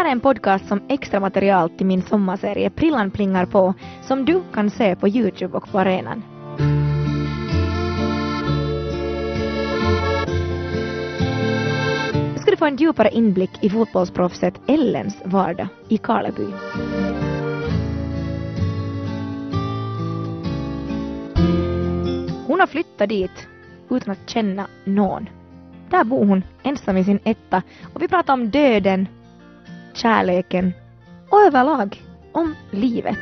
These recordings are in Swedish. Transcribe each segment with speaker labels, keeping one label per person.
Speaker 1: här är en podcast som extra material till min sommarserie Prillan plingar på som du kan se på Youtube och på arenan. Nu ska du få en djupare inblick i fotbollsproffset Ellens vardag i Karleby. Hon har flyttat dit utan att känna någon. Där bor hon ensam i sin etta och vi pratar om döden, kärleken och överlag om livet.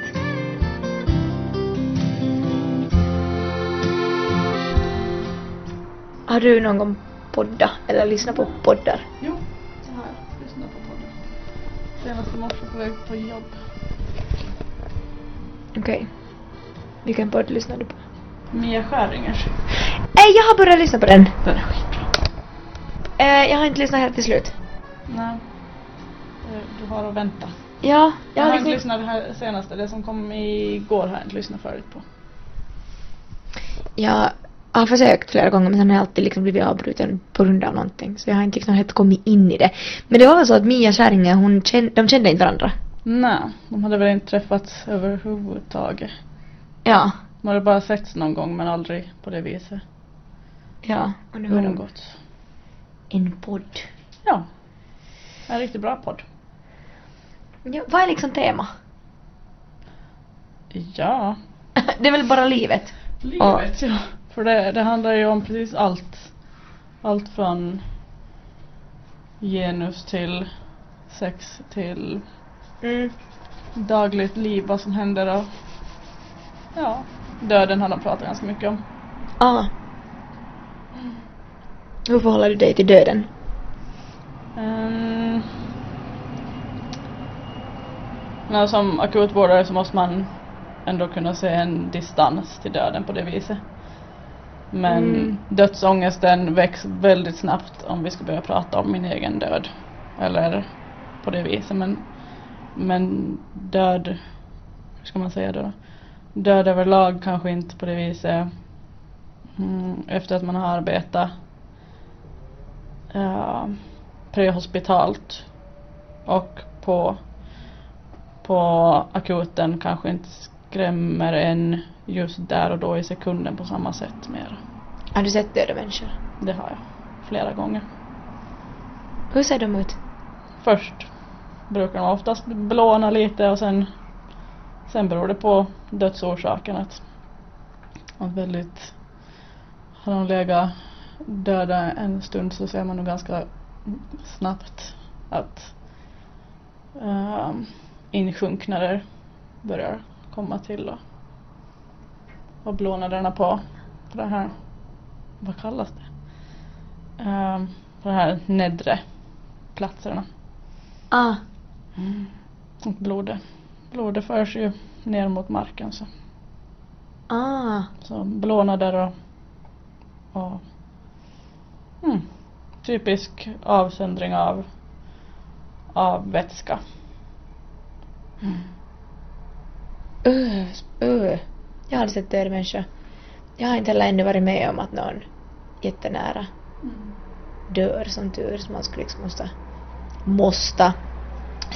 Speaker 1: Har du någon gång podda eller lyssnat på poddar?
Speaker 2: Jo, det har jag. Lyssnat på podden. Senast i morse på väg på jobb.
Speaker 1: Okej. Vilken podd lyssnar du på?
Speaker 2: Mia Skäringers.
Speaker 1: Eh, jag har börjat lyssna på den.
Speaker 2: Den är skitbra.
Speaker 1: Eh, jag har inte lyssnat helt till slut.
Speaker 2: Nej. Eh, Du har att vänta.
Speaker 1: Ja,
Speaker 2: Jag
Speaker 1: jag
Speaker 2: har inte lyssnat det här senaste. Det som kom igår har jag inte lyssnat förut på.
Speaker 1: Jag har försökt flera gånger men sen har jag alltid liksom blivit avbruten på grund av någonting. Så jag har inte liksom helt kommit in i det. Men det var väl så att Mia Skäringer, hon kände, de kände inte varandra.
Speaker 2: Nej, de hade väl inte träffats överhuvudtaget.
Speaker 1: Ja.
Speaker 2: De hade bara setts någon gång men aldrig på det viset.
Speaker 1: Ja. Och nu har de en podd.
Speaker 2: Ja. En riktigt bra podd.
Speaker 1: Ja, vad är liksom tema?
Speaker 2: Ja.
Speaker 1: det är väl bara livet?
Speaker 2: Livet ja. För det, det handlar ju om precis allt. Allt från genus till sex till
Speaker 1: Mm.
Speaker 2: dagligt liv, vad som händer och ja, döden har de pratat ganska mycket om.
Speaker 1: Ah. Hur förhåller du dig till döden?
Speaker 2: Um, men som akutvårdare så måste man ändå kunna se en distans till döden på det viset. Men
Speaker 1: Mm.
Speaker 2: dödsångesten väcks väldigt snabbt om vi ska börja prata om min egen död. Eller på det viset. Men, men död, hur ska man säga då? Död överlag kanske inte på det viset. Mm, efter att man har arbetat ja, prehospitalt och på, på akuten kanske inte skrämmer en just där och då i sekunden på samma sätt mer.
Speaker 1: Har du sett döda människor?
Speaker 2: Det har jag flera gånger.
Speaker 1: Hur ser de ut?
Speaker 2: Först brukar de oftast blåna lite och sen sen beror det på dödsorsaken att, att väldigt har de legat döda en stund så ser man nog ganska snabbt att uh, insjunknader börjar komma till och, och blånaderna på, det här, vad kallas det? På de här nedre platserna.
Speaker 1: Ah.
Speaker 2: Och blodet, blodet förs ju ner mot marken så,
Speaker 1: Ah.
Speaker 2: så blånader och, och mm, typisk avsöndring av, av vätska.
Speaker 1: Öh, öh. Jag har aldrig sett döda människor. Jag har inte heller ännu varit med om att någon jättenära dör som tur så man skulle liksom måste, måste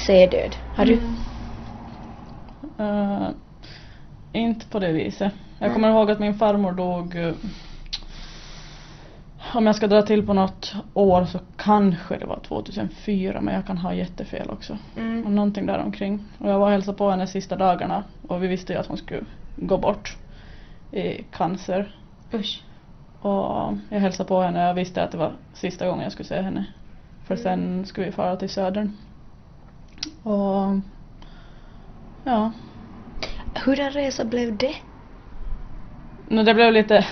Speaker 1: se död. Har du?
Speaker 2: Mm. Eh, inte på det viset. Jag kommer ihåg att min farmor dog eh, om jag ska dra till på något år så kanske det var 2004 men jag kan ha jättefel också.
Speaker 1: Mm.
Speaker 2: Någonting där omkring. Och jag var och hälsade på henne sista dagarna och vi visste ju att hon skulle gå bort i cancer.
Speaker 1: Usch.
Speaker 2: Och jag hälsade på henne och jag visste att det var sista gången jag skulle se henne. För
Speaker 1: Mm.
Speaker 2: sen skulle vi fara till södern. Och ja,
Speaker 1: Hur en resa blev det?
Speaker 2: Men det blev lite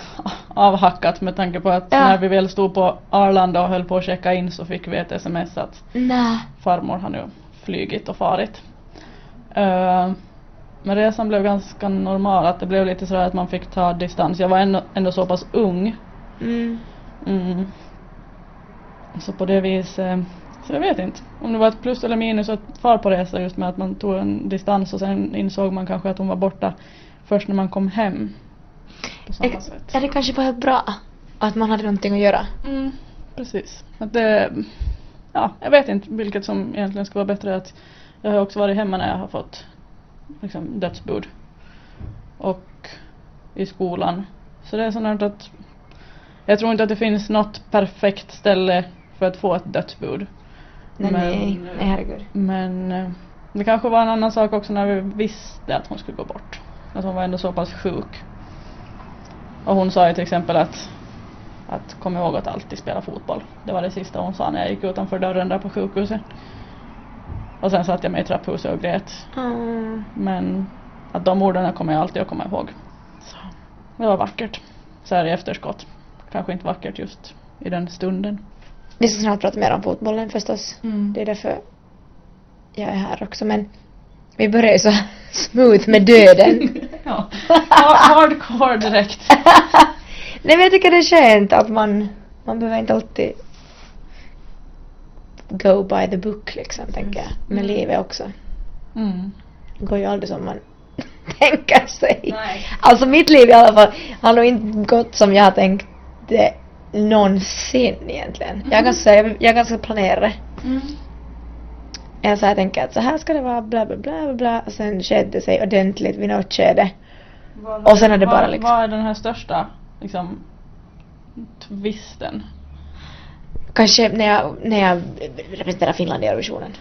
Speaker 2: avhackat med tanke på att
Speaker 1: Ja.
Speaker 2: när vi väl stod på Arlanda och höll på att checka in så fick vi ett sms att
Speaker 1: Nej.
Speaker 2: farmor har nu flygit och farit. Eh, men resan blev ganska normal, att det blev lite sådär att man fick ta distans. Jag var ändå, ändå så pass ung.
Speaker 1: Mm.
Speaker 2: Mm. Så på det viset, så jag vet inte om det var ett plus eller minus att fara på resa just med att man tog en distans och sen insåg man kanske att hon var borta först när man kom hem. På samma
Speaker 1: Är,
Speaker 2: sätt.
Speaker 1: är det kanske bara bra att man hade någonting att göra?
Speaker 2: Mm, precis. Att det, ja, jag vet inte vilket som egentligen ska vara bättre. Att jag har också varit hemma när jag har fått liksom, dödsbud. Och i skolan. Så det är sånt att jag tror inte att det finns något perfekt ställe för att få ett dödsbud.
Speaker 1: Nej,
Speaker 2: Men-
Speaker 1: nej, nej herregud.
Speaker 2: Men eh, det kanske var en annan sak också när vi visste att hon skulle gå bort. Att hon var ändå så pass sjuk. Och hon sa ju till exempel att, att kom ihåg att alltid spela fotboll. Det var det sista hon sa när jag gick utanför dörren där på sjukhuset. Och sen satt jag mig i trapphuset och grät.
Speaker 1: Mm.
Speaker 2: Men att de orden kommer jag alltid att komma ihåg. Så, det var vackert. Så här i efterskott. Kanske inte vackert just i den stunden.
Speaker 1: Vi ska snart prata mer om fotbollen förstås. Det är därför jag är här också men vi börjar ju så smooth med döden.
Speaker 2: Ja. Ha- Hardcore direkt.
Speaker 1: Nej men jag tycker det är skönt att man, man behöver inte alltid go by the book liksom tänker jag. Med
Speaker 2: Mm.
Speaker 1: livet också.
Speaker 2: Mm.
Speaker 1: Det går ju aldrig som man tänker sig.
Speaker 2: Nej.
Speaker 1: Alltså mitt liv i alla fall har nog inte gått som jag har tänkt det någonsin egentligen. Jag är ganska, jag, jag är ganska planerare.
Speaker 2: Mm.
Speaker 1: Jag så här tänker att så här ska det vara bla bla bla bla bla och sen skedde det sig ordentligt vid något skede. Och sen är det bara
Speaker 2: vad,
Speaker 1: liksom-
Speaker 2: Vad är den här största liksom twisten?
Speaker 1: Kanske när jag, när jag representerade Finland i Eurovisionen.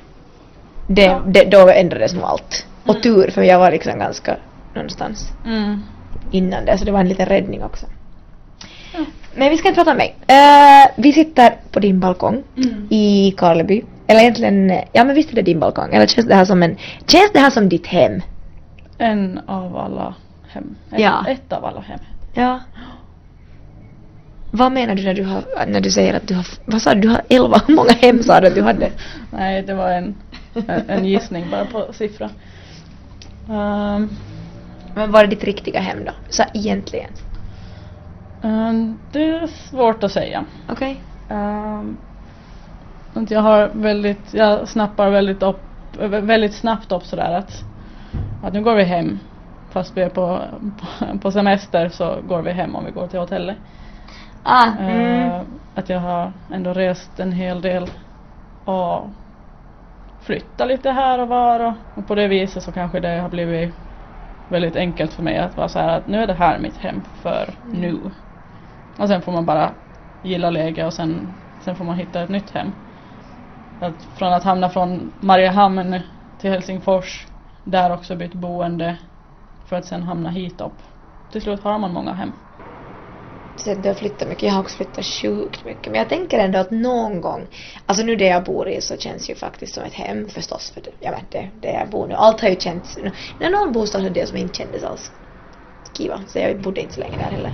Speaker 1: Det,
Speaker 2: Ja.
Speaker 1: det, då ändrades nog allt. Och
Speaker 2: Mm.
Speaker 1: tur för jag var liksom ganska någonstans
Speaker 2: Mm.
Speaker 1: innan det så det var en liten räddning också.
Speaker 2: Ja.
Speaker 1: Men vi ska inte prata om mig. Eh, vi sitter på din balkong
Speaker 2: Mm.
Speaker 1: i Karleby. Eller egentligen, ja men visst är det din balkong? Eller känns det här som en, känns det här som ditt hem?
Speaker 2: En av alla hem. Ett,
Speaker 1: Ja.
Speaker 2: ett av alla hem.
Speaker 1: Ja. Vad menar du när du, har, när du säger att du har, vad sa du, du har elva, hur många hem sa du att du hade?
Speaker 2: Nej, det var en, en, en gissning bara på siffra. Ehm,
Speaker 1: Men var är ditt riktiga hem då? Så egentligen?
Speaker 2: ehm, det är svårt att säga.
Speaker 1: Okej.
Speaker 2: Um, att jag har väldigt, jag snappar väldigt upp, väldigt snabbt upp sådär att, att nu går vi hem. Fast vi är på, på, semester så går vi hem om vi går till hotellet.
Speaker 1: Ah,
Speaker 2: Eh,
Speaker 1: mm.
Speaker 2: att jag har ändå rest en hel del och flyttat lite här och var och, och på det viset så kanske det har blivit väldigt enkelt för mig att vara så här att nu är det här mitt hem för
Speaker 1: Mm.
Speaker 2: nu. Och sen får man bara gilla läge och sen, sen får man hitta ett nytt hem. Att från att hamna från Mariehamn till Helsingfors, där också bytt boende för att sen hamna hit upp. Till slut har man många hem.
Speaker 1: Så du har flyttat mycket, jag har också flyttat sjukt mycket. Men jag tänker ändå att någon gång, alltså nu det jag bor i så känns ju faktiskt som ett hem förstås. För det, jag vet det, det jag bor nu, allt har ju känts, när någon bostad hade det som inte kändes alls kiva. Så jag bodde inte så länge där heller.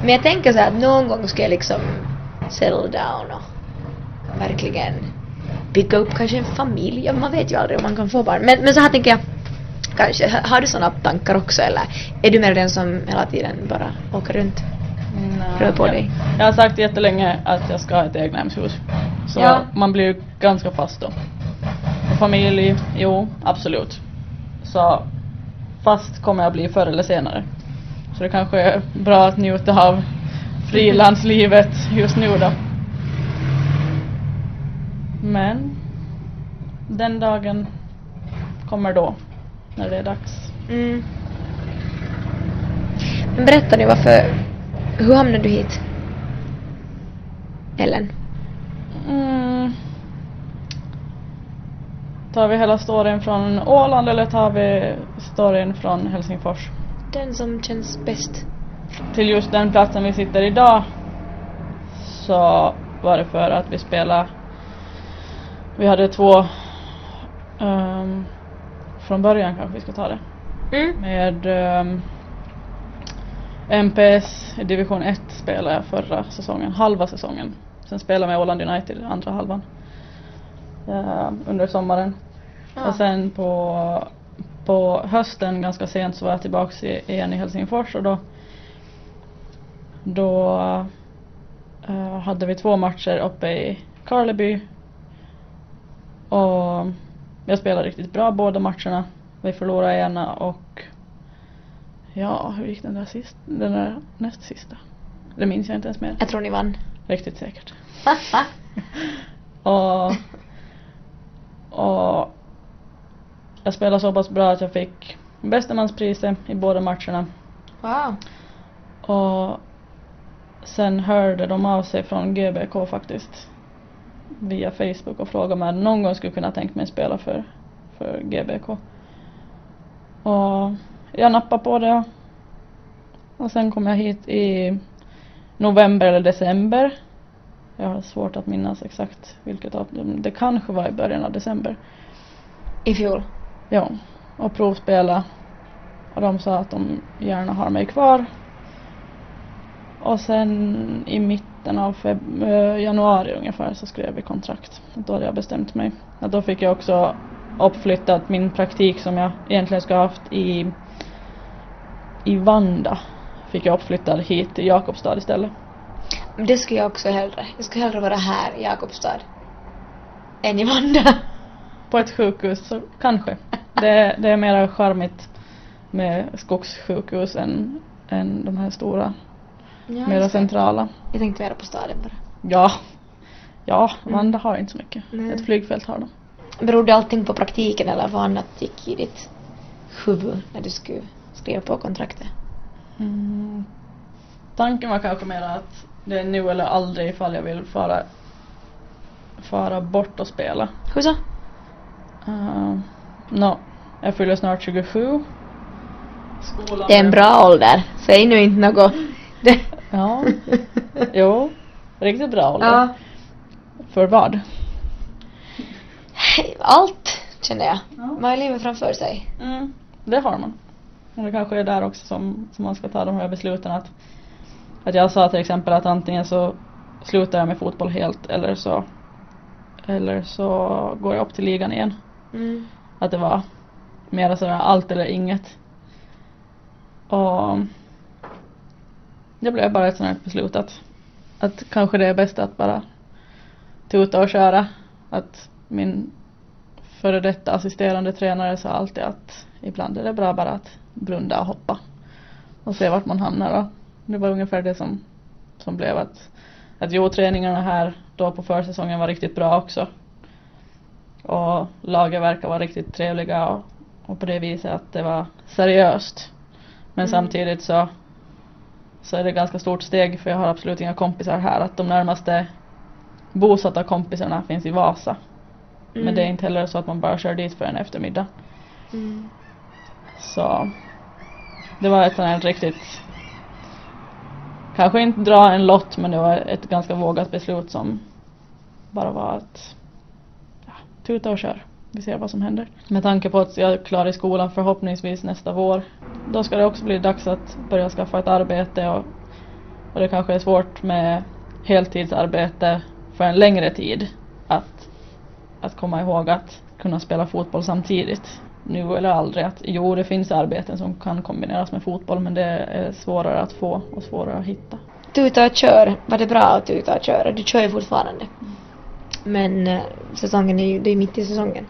Speaker 1: Men jag tänker så här att någon gång ska jag liksom settle down och verkligen bygga upp kanske en familj. Ja, man vet ju aldrig om man kan få barn. Men, men så här tänker jag, kanske, har- du sådana tankar också eller är du mer den som hela tiden bara åker runt? Rör på
Speaker 2: jag,
Speaker 1: dig.
Speaker 2: Jag har sagt jättelänge att jag ska ha ett egnahemshus. Så
Speaker 1: Ja.
Speaker 2: man blir ju ganska fast då. Och familj, jo absolut. Så fast kommer jag bli förr eller senare. Så det kanske är bra att njuta av frilanslivet just nu då. Men den dagen kommer då, när det är dags.
Speaker 1: Mm. Men berätta nu varför, hur hamnade du hit? Ellen?
Speaker 2: Mm. Tar vi hela storyn från Åland eller tar vi storyn från Helsingfors?
Speaker 1: Den som känns bäst.
Speaker 2: Till just den platsen vi sitter idag så var det för att vi spelade Vi hade två ehm, Från början kanske vi ska ta det
Speaker 1: Mm.
Speaker 2: med ehm, MPS i division 1 spelade jag förra säsongen, halva säsongen. Sen spelade jag med Åland United andra halvan. eh, under sommaren. Och sen på, på hösten ganska sent så var jag tillbaks i, igen i Helsingfors och då då eh, hade vi två matcher uppe i Karleby. Och jag spelade riktigt bra båda matcherna. Vi förlorade ena och ja, hur gick den där sist? Den där näst sista? Det minns jag inte ens mer.
Speaker 1: Jag tror ni vann.
Speaker 2: Riktigt säkert. Och Och jag spelade så pass bra att jag fick bästemanspriset i båda matcherna.
Speaker 1: Wow.
Speaker 2: Och sen hörde de av sig från GBK faktiskt via Facebook och frågade om jag någon gång skulle kunna tänkt mig spela för, för GBK. Och jag nappade på det. Och sen kom jag hit i november eller december. Jag har svårt att minnas exakt vilket av dem. Det kanske var i början av december.
Speaker 1: I fjol.
Speaker 2: Ja, och provspela. Och de sa att de gärna har mig kvar. Och sen i mitten av eh, januari ungefär så skrev vi kontrakt. Då hade jag bestämt mig. Att då fick jag också uppflyttat min praktik som jag egentligen skulle ha haft i, i Vanda. Fick jag uppflyttad hit till Jakobstad istället.
Speaker 1: Det skulle jag också hellre. Jag skulle hellre vara här i Jakobstad. Än i Vanda.
Speaker 2: På ett sjukhus så kanske. Det, det är mer charmigt med skogssjukhus än, än de här stora,
Speaker 1: Ja,
Speaker 2: mera
Speaker 1: det.
Speaker 2: centrala.
Speaker 1: Jag tänkte mera på staden bara.
Speaker 2: Ja, ja,
Speaker 1: Mm.
Speaker 2: Vanda har inte så mycket.
Speaker 1: Nej.
Speaker 2: Ett flygfält har de.
Speaker 1: Berodde allting på praktiken eller vad annat gick i ditt huvud när du skulle skriva på kontraktet?
Speaker 2: Mm. Tanken var kanske mer att det är nu eller aldrig ifall jag vill fara, fara bort och spela.
Speaker 1: Hur så?
Speaker 2: Uh, no, jag fyller snart 27. Skolan
Speaker 1: Det är en bra ålder. Säg nu inte något. Det...
Speaker 2: Ja, jo, riktigt bra ålder.
Speaker 1: Ja.
Speaker 2: För vad?
Speaker 1: Allt, känner jag.
Speaker 2: Ja.
Speaker 1: Man har livet framför sig.
Speaker 2: Mm, det har man. Och det kanske är där också som, som man ska ta de här besluten att, att jag sa till exempel att antingen så slutar jag med fotboll helt eller så eller så går jag upp till ligan igen.
Speaker 1: Mm.
Speaker 2: Att det var mera sådär allt eller inget. Och det blev bara ett sånt här beslut att, att kanske det är bäst att bara tuta och köra. Att min före detta assisterande tränare sa alltid att ibland är det bra bara att blunda och hoppa och se vart man hamnar. Och det var ungefär det som, som blev att, att jo, träningarna här då på försäsongen var riktigt bra också. Och laget verkar vara riktigt trevliga och, och på det viset att det var seriöst. Men
Speaker 1: Mm.
Speaker 2: samtidigt så, så är det ganska stort steg för jag har absolut inga kompisar här. Att de närmaste bosatta kompisarna finns i Vasa. Men
Speaker 1: Mm.
Speaker 2: det är inte heller så att man bara kör dit för en eftermiddag.
Speaker 1: Mm.
Speaker 2: Så det var ett sånt här riktigt Kanske inte dra en lott men det var ett ganska vågat beslut som bara var att ja, tuta och kör. Vi ser vad som händer. Med tanke på att jag är klar i skolan förhoppningsvis nästa vår. Då ska det också bli dags att börja skaffa ett arbete och, och det kanske är svårt med heltidsarbete för en längre tid. Att, att komma ihåg att kunna spela fotboll samtidigt. Nu eller aldrig. Att, jo, det finns arbeten som kan kombineras med fotboll men det är svårare att få och svårare att hitta.
Speaker 1: Tuta och kör. Var det bra att tuta och köra? Du kör ju fortfarande. Men eh, säsongen är ju, det är mitt i säsongen.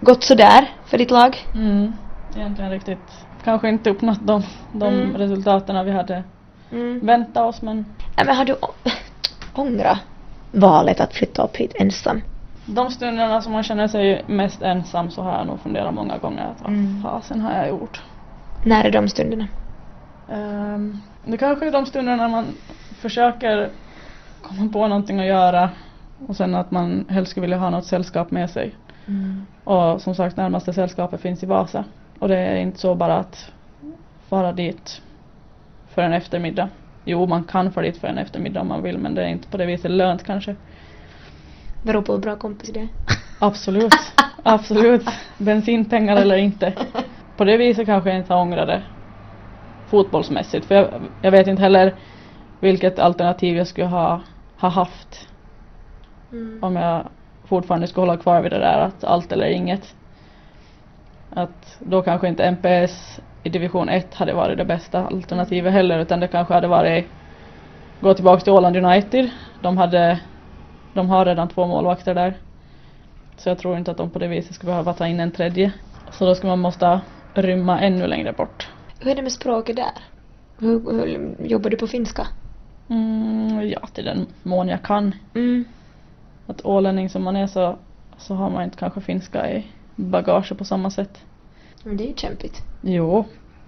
Speaker 1: Gått sådär för ditt lag?
Speaker 2: Mm. Egentligen riktigt. Kanske inte uppnått de, de
Speaker 1: Mm.
Speaker 2: resultaten vi hade
Speaker 1: Mm.
Speaker 2: väntat oss men
Speaker 1: Nej men har du ångrat valet att flytta upp hit ensam?
Speaker 2: de stunderna som man känner sig mest ensam så har jag nog funderat många gånger att vad
Speaker 1: Mm.
Speaker 2: fasen har jag gjort?
Speaker 1: När är de stunderna?
Speaker 2: Ehm, det kanske är de stunderna när man försöker komma på någonting att göra och sen att man helst skulle vilja ha något sällskap med sig.
Speaker 1: Mm.
Speaker 2: Och som sagt närmaste sällskapet finns i Vasa. Och det är inte så bara att fara dit för en eftermiddag. Jo, man kan fara dit för en eftermiddag om man vill men det är inte på det viset lönt kanske.
Speaker 1: Beror på hur bra kompis det är.
Speaker 2: Absolut, absolut. Bensinpengar eller inte. På det viset kanske jag inte har ångrat det fotbollsmässigt. För jag, jag vet inte heller vilket alternativ jag skulle ha, ha haft
Speaker 1: Mm.
Speaker 2: om jag fortfarande skulle hålla kvar vid det där att allt eller inget. Att då kanske inte MPS i division 1 hade varit det bästa alternativet heller utan det kanske hade varit gå tillbaka till Åland United. De hade de har redan två målvakter där. Så jag tror inte att de på det viset skulle behöva ta in en tredje. Så då skulle man måste rymma ännu längre bort.
Speaker 1: Hur är det med språket där? Hur, hur jobbar du på finska?
Speaker 2: Mm, ja, till den mån jag kan.
Speaker 1: Mm.
Speaker 2: Att ålänning som man är så, så har man inte kanske finska i bagage på samma sätt.
Speaker 1: Men det är ju kämpigt.
Speaker 2: Jo,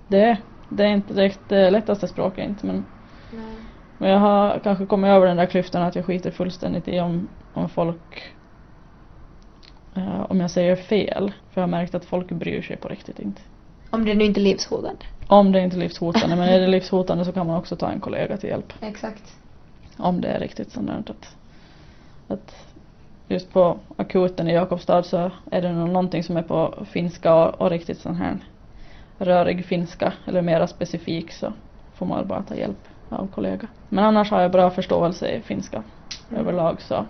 Speaker 2: det, det är inte direkt det lättaste språket inte men, men jag har kanske kommit över den där klyftan att jag skiter fullständigt i om, om folk eh, om jag säger fel. För jag har märkt att folk bryr sig på riktigt inte.
Speaker 1: Om det nu inte är livshotande.
Speaker 2: Om det inte är livshotande men är det livshotande så kan man också ta en kollega till hjälp.
Speaker 1: Exakt.
Speaker 2: Om det är riktigt sånt att, att just på akuten i Jakobstad så är det nog någonting som är på finska och, och riktigt sån här rörig finska eller mera specifik så får man bara ta hjälp av kollega. Men annars har jag bra förståelse i finska
Speaker 1: Mm.
Speaker 2: överlag så,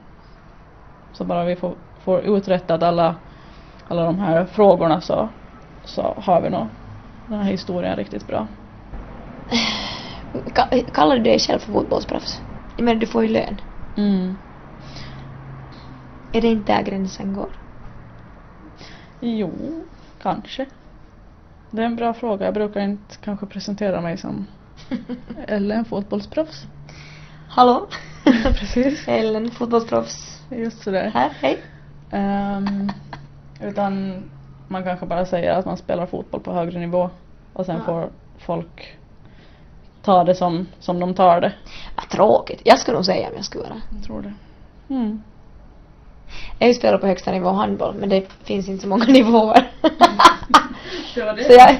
Speaker 2: så bara vi får, får uträttat alla, alla de här frågorna så, så har vi nog den här historien riktigt bra.
Speaker 1: Ka- kallar du dig själv för fotbollsproffs? Jag menar, du får ju lön.
Speaker 2: Mm.
Speaker 1: Är det inte där gränsen går?
Speaker 2: Jo, kanske. Det är en bra fråga. Jag brukar inte kanske presentera mig som Ellen fotbollsproffs.
Speaker 1: Hallå?
Speaker 2: Precis.
Speaker 1: Ellen, fotbollsproffs.
Speaker 2: Just sådär.
Speaker 1: Här, hej.
Speaker 2: Ehm, utan man kanske bara säger att man spelar fotboll på högre nivå och sen
Speaker 1: Ja.
Speaker 2: får folk ta det som, som de tar det.
Speaker 1: Vad tråkigt. Jag skulle nog säga om jag skulle vara.
Speaker 2: Jag tror det. Mm.
Speaker 1: Jag har ju spelat på högsta nivå handboll men det finns inte så många nivåer.
Speaker 2: Det var
Speaker 1: så jag,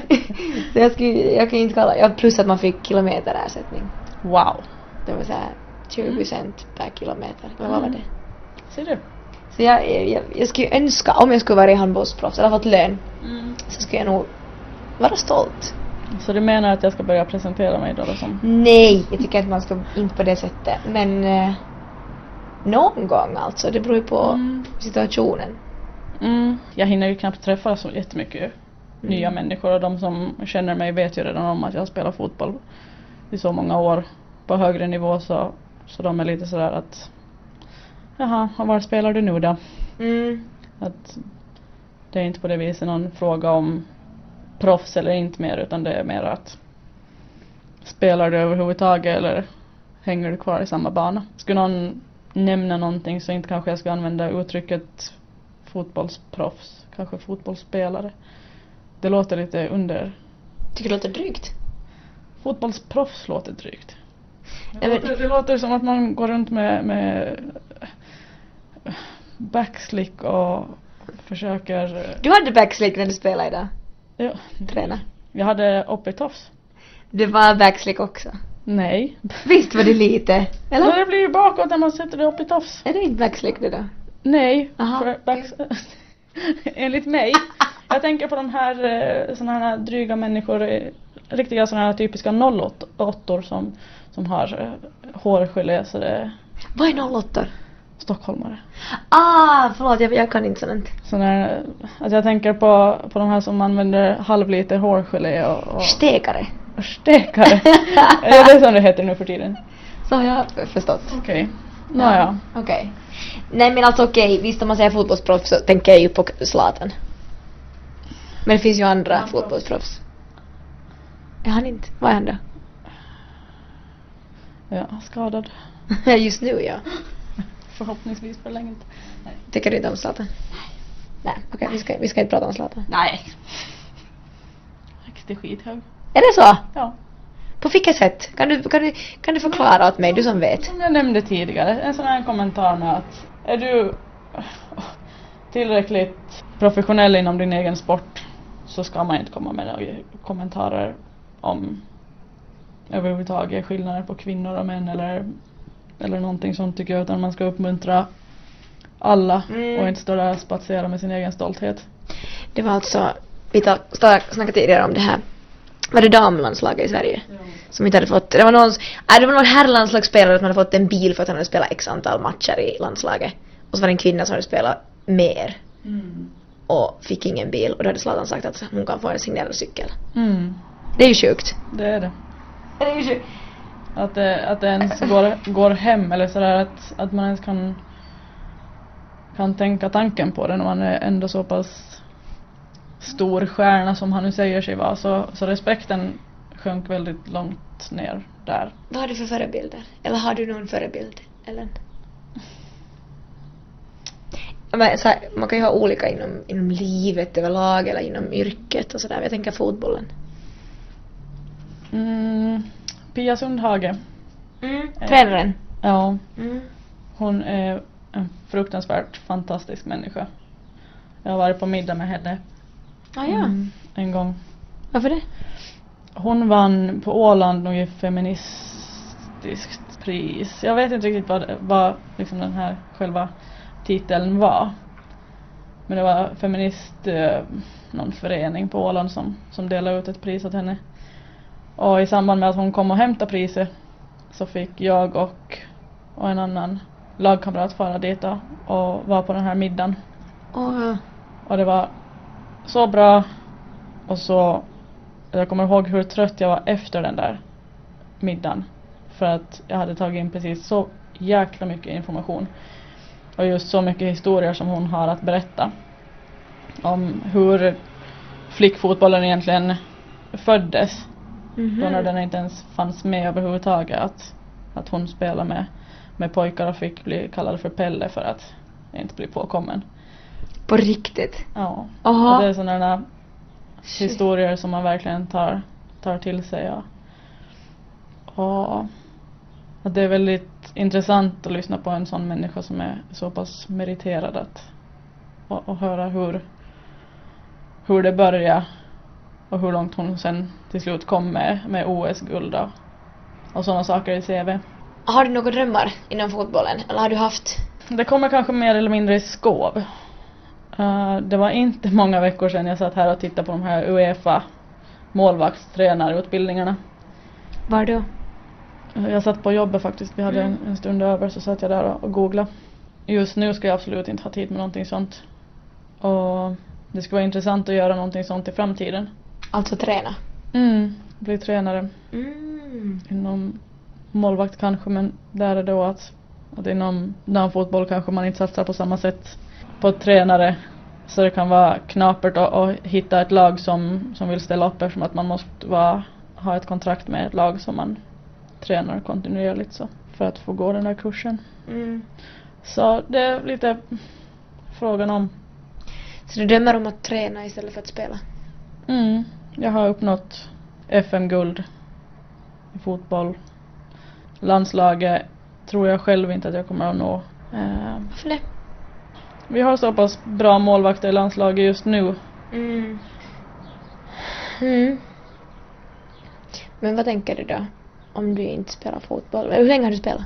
Speaker 1: så jag, skulle, jag kan inte kalla, ja, plus att man fick kilometerersättning.
Speaker 2: Wow.
Speaker 1: Det var så här 20 cent per kilometer. Eller vad var det?
Speaker 2: Ser du?
Speaker 1: Så jag, jag, jag skulle önska, om jag skulle vara handbollsproffs eller fått lön, så skulle jag nog vara stolt.
Speaker 2: Så du menar att jag ska börja presentera mig då, då som
Speaker 1: Nej, jag tycker att man ska inte på det sättet. Men eh, någon gång alltså. Det beror ju på
Speaker 2: Mm.
Speaker 1: situationen.
Speaker 2: Mm, jag hinner ju knappt träffa så jättemycket nya människor och de som känner mig vet ju redan om att jag spelar fotboll i så många år på högre nivå så, så de är lite sådär att Jaha, och var spelar du nu då?
Speaker 1: Mm.
Speaker 2: Att det är inte på det viset någon fråga om proffs eller inte mer utan det är mer att spelar du överhuvudtaget eller hänger du kvar i samma bana? Skulle någon nämna någonting så inte kanske jag skulle använda uttrycket fotbollsproffs, kanske fotbollsspelare. Det låter lite under...
Speaker 1: Tycker det låter drygt.
Speaker 2: Fotbollsproffs låter drygt. Det,
Speaker 1: men-
Speaker 2: låter, det låter som att man går runt med, med backslick och försöker...
Speaker 1: Du hade backslick när du spelade idag.
Speaker 2: Ja,
Speaker 1: Träna.
Speaker 2: jag hade uppe-tofs.
Speaker 1: Det var backslick också.
Speaker 2: Nej.
Speaker 1: Visst var det lite?
Speaker 2: Så
Speaker 1: Eller?
Speaker 2: det blir ju bakåt när man sätter det upp i tofs.
Speaker 1: Är det inte backslick det då?
Speaker 2: Nej.
Speaker 1: Aha.
Speaker 2: Backs... Enligt mig. Jag tänker på de här eh, såna här dryga människor, eh, riktiga såna här typiska 08 som, som har eh, hårgelé så det
Speaker 1: Vad är 08
Speaker 2: stockholmare.
Speaker 1: Ah, förlåt jag, jag kan inte sånt.
Speaker 2: Såna här, alltså jag tänker på, på de här som använder halvliter hårgelé och, och,
Speaker 1: Stekare.
Speaker 2: Stekare. är det som det heter nu för tiden?
Speaker 1: Så har jag förstått.
Speaker 2: Okej. Nåja.
Speaker 1: Okej. Nej men alltså okej, visst om man säger fotbollsproffs så tänker jag ju på Zlatan. Men det finns ju andra
Speaker 2: proffs.
Speaker 1: fotbollsproffs. Är han inte? Vad är han då?
Speaker 2: Ja, skadad.
Speaker 1: Just nu ja.
Speaker 2: Förhoppningsvis för länge inte.
Speaker 1: Tycker du inte om Zlatan? Nej, okej vi, ska, vi ska inte prata om Zlatan.
Speaker 2: Nej. Riktigt skithög.
Speaker 1: Är det så?
Speaker 2: Ja.
Speaker 1: På vilket sätt? Kan du, kan, du, kan du förklara åt mig, du som vet?
Speaker 2: Som jag nämnde tidigare, en sån här kommentar med att är du tillräckligt professionell inom din egen sport så ska man inte komma med några kommentarer om överhuvudtaget skillnader på kvinnor och män eller, eller någonting sånt tycker jag utan man ska uppmuntra alla
Speaker 1: Mm.
Speaker 2: och inte stå där och spatsera med sin egen stolthet.
Speaker 1: Det var alltså, vi snackade tidigare om det här, var det damlandslaget i Sverige? Som inte hade fått, det var någon, nej det var någon herrlandslagsspelare som hade fått en bil för att han hade spelat x antal matcher i landslaget. Och så var det en kvinna som hade spelat mer och fick ingen bil och då hade Zlatan sagt att hon kan få en signerad cykel.
Speaker 2: Mm.
Speaker 1: Det är ju sjukt.
Speaker 2: Det är det.
Speaker 1: Det är ju sjukt.
Speaker 2: Att det, att det ens går, går hem eller sådär att, att man ens kan kan tänka tanken på det när man är ändå så pass stor stjärna som han nu säger sig vara så, så respekten sjönk väldigt långt ner där.
Speaker 1: Vad har du för förebilder? Eller har du någon förebild, Ellen? Men, så här, man kan ju ha olika inom, inom livet överlag eller inom yrket och sådär. Jag tänker fotbollen.
Speaker 2: Mm, Pia Sundhage.
Speaker 1: Mm. Tränaren.
Speaker 2: Ja,
Speaker 1: Mm.
Speaker 2: hon är en fruktansvärt fantastisk människa. Jag har varit på middag med henne
Speaker 1: Ah, ja.
Speaker 2: mm, en gång.
Speaker 1: Varför det?
Speaker 2: Hon vann på Åland något feministiskt pris. Jag vet inte riktigt vad, vad liksom den här själva titeln var. Men det var feminist, eh, någon förening på Åland som, som delade ut ett pris åt henne. Och i samband med att hon kom och hämtade priset så fick jag och, och en annan lagkamrat fara dit och, vara på den här middagen.
Speaker 1: Åh,
Speaker 2: Och det var så bra och så jag kommer ihåg hur trött jag var efter den där middagen. För att jag hade tagit in precis så jäkla mycket information. Och just så mycket historier som hon har att berätta. Om hur flickfotbollen egentligen föddes.
Speaker 1: Mhm.
Speaker 2: Då när den inte ens fanns med överhuvudtaget. Att, att hon spelade med, med pojkar och fick bli kallad för Pelle för att inte bli påkommen.
Speaker 1: På riktigt?
Speaker 2: Ja.
Speaker 1: Aha.
Speaker 2: Och det är sådana
Speaker 1: Shit.
Speaker 2: historier som man verkligen tar, tar till sig. Ja. Och att det är väldigt intressant att lyssna på en sån människa som är så pass meriterad att och, och höra hur, hur det börjar och hur långt hon sen till slut kom med, med OS-guld och, och sådana saker i CV.
Speaker 1: Har du några drömmar inom fotbollen? Eller har du haft?
Speaker 2: Det kommer kanske mer eller mindre i skov. Eh, det var inte många veckor sedan jag satt här och tittade på de här Uefa målvaktstränarutbildningarna.
Speaker 1: Var då?
Speaker 2: Jag satt på jobbet faktiskt, vi hade en, en stund över så satt jag där och, och googlade. Just nu ska jag absolut inte ha tid med någonting sånt. Och det skulle vara intressant att göra någonting sånt i framtiden.
Speaker 1: Alltså träna?
Speaker 2: Mm, bli tränare
Speaker 1: Mm.
Speaker 2: inom målvakt kanske men där är då att, att inom damfotboll kanske man inte satsar på samma sätt på tränare. Så det kan vara knapert att, att hitta ett lag som, som vill ställa upp eftersom att man måste vara, ha ett kontrakt med ett lag som man tränar kontinuerligt så för att få gå den där kursen.
Speaker 1: Mm.
Speaker 2: Så det är lite frågan om.
Speaker 1: Så du drömmer om att träna istället för att spela?
Speaker 2: Mm, jag har uppnått FM-guld i fotboll. Landslaget tror jag själv inte att jag kommer att nå. Eh,
Speaker 1: Varför det?
Speaker 2: Vi har så pass bra målvakter i landslaget just nu.
Speaker 1: Mm. Mm. Men vad tänker du då? Om du inte spelar fotboll? Hur länge har du spelat?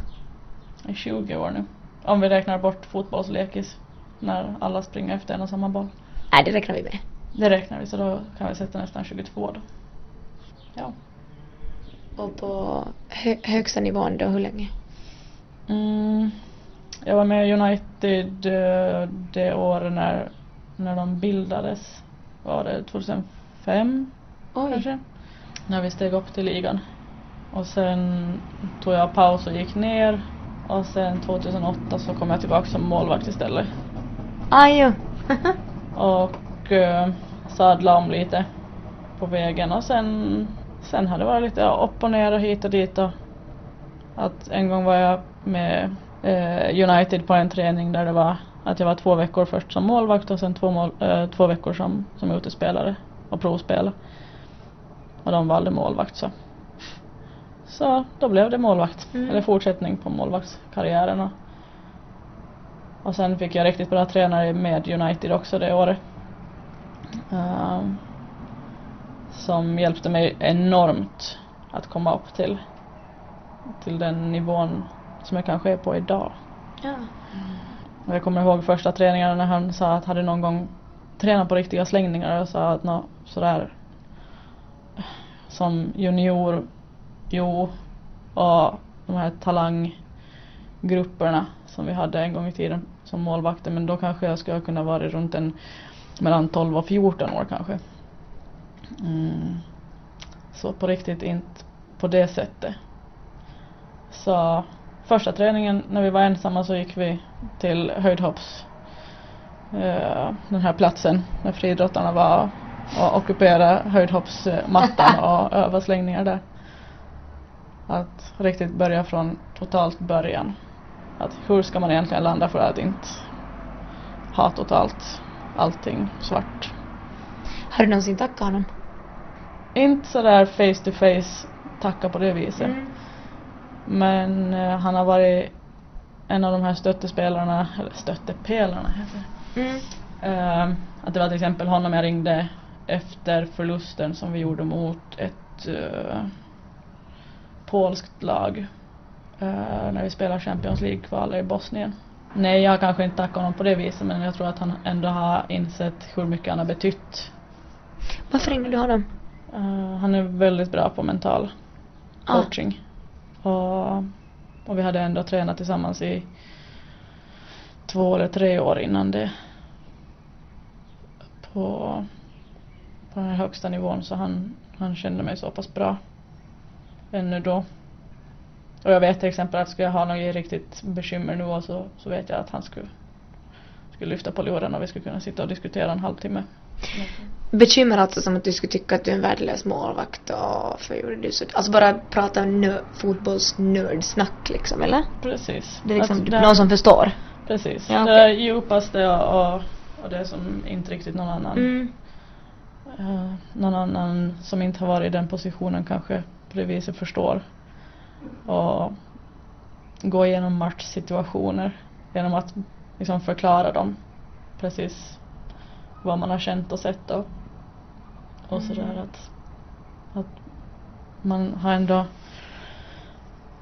Speaker 2: I 20 år nu. Om vi räknar bort fotbollslekis. När alla springer efter en och samma boll.
Speaker 1: Nej, det räknar vi med.
Speaker 2: Det räknar vi så då kan vi sätta nästan 22 då. Ja.
Speaker 1: Och på hö- högsta nivån då, hur länge?
Speaker 2: Mm, jag var med i United eh, det året när, när de bildades. Var det 2005
Speaker 1: Oj.
Speaker 2: kanske? När vi steg upp till ligan. Och sen tog jag paus och gick ner. Och sen 2008 så kom jag tillbaka som målvakt istället.
Speaker 1: Aj, jo.
Speaker 2: Och eh, sadla om lite på vägen och sen, sen har det varit lite upp och ner och hit och dit och att en gång var jag med United på en träning där det var att jag var två veckor först som målvakt och sen två, mål, eh, två veckor som, som utespelare och provspelare. Och de valde målvakt så. Så då blev det målvakt,
Speaker 1: Mm.
Speaker 2: eller fortsättning på målvaktskarriären. Och, och sen fick jag riktigt bra tränare med United också det året. Ehm, som hjälpte mig enormt att komma upp till, till den nivån som jag kanske är på idag.
Speaker 1: Ja.
Speaker 2: Jag kommer ihåg första träningarna när han sa att hade någon gång tränat på riktiga slängningar och sa att nå, sådär som junior, jo, och de här talanggrupperna som vi hade en gång i tiden som målvakter men då kanske jag skulle ha kunnat vara runt en mellan 12 och 14 år kanske. Mm. Så på riktigt inte på det sättet. Så första träningen när vi var ensamma så gick vi till höjdhopps eh, den här platsen där friidrottarna var och ockuperade höjdhoppsmattan och öva slängningar där. Att riktigt börja från totalt början. Att hur ska man egentligen landa för att inte ha totalt allting svart.
Speaker 1: Har du någonsin tackat honom?
Speaker 2: Inte sådär face to face tacka på det viset.
Speaker 1: Mm.
Speaker 2: Men eh, han har varit en av de här stöttespelarna, eller stöttepelarna heter det.
Speaker 1: Mm.
Speaker 2: Eh, att det var till exempel honom jag ringde efter förlusten som vi gjorde mot ett eh, polskt lag eh, när vi spelade Champions League-kval i Bosnien. Nej, jag har kanske inte tackat honom på det viset men jag tror att han ändå har insett hur mycket han har betytt.
Speaker 1: Varför ringde du honom?
Speaker 2: Han är väldigt bra på mental
Speaker 1: Ah.
Speaker 2: coaching. Och, och vi hade ändå tränat tillsammans i två eller tre år innan det. På, på den här högsta nivån så han, han kände mig så pass bra ännu då. Och jag vet till exempel att skulle jag ha något riktigt bekymmer nu så, så vet jag att han skulle, skulle lyfta på luren och vi skulle kunna sitta och diskutera en halvtimme.
Speaker 1: Bekymmer alltså som att du skulle tycka att du är en värdelös målvakt och varför gjorde du så? Alltså bara prata nö- fotbollsnördsnack liksom, eller?
Speaker 2: Precis.
Speaker 1: Det är liksom
Speaker 2: det-
Speaker 1: någon som förstår.
Speaker 2: Precis.
Speaker 1: Ja,
Speaker 2: Det
Speaker 1: okej.
Speaker 2: djupaste och, och, och det som inte riktigt någon annan
Speaker 1: Mm.
Speaker 2: eh, någon annan som inte har varit i den positionen kanske på det viset förstår. Och gå igenom matchsituationer genom att liksom förklara dem precis vad man har känt och sett och, och
Speaker 1: Mm.
Speaker 2: sådär att, att man har ändå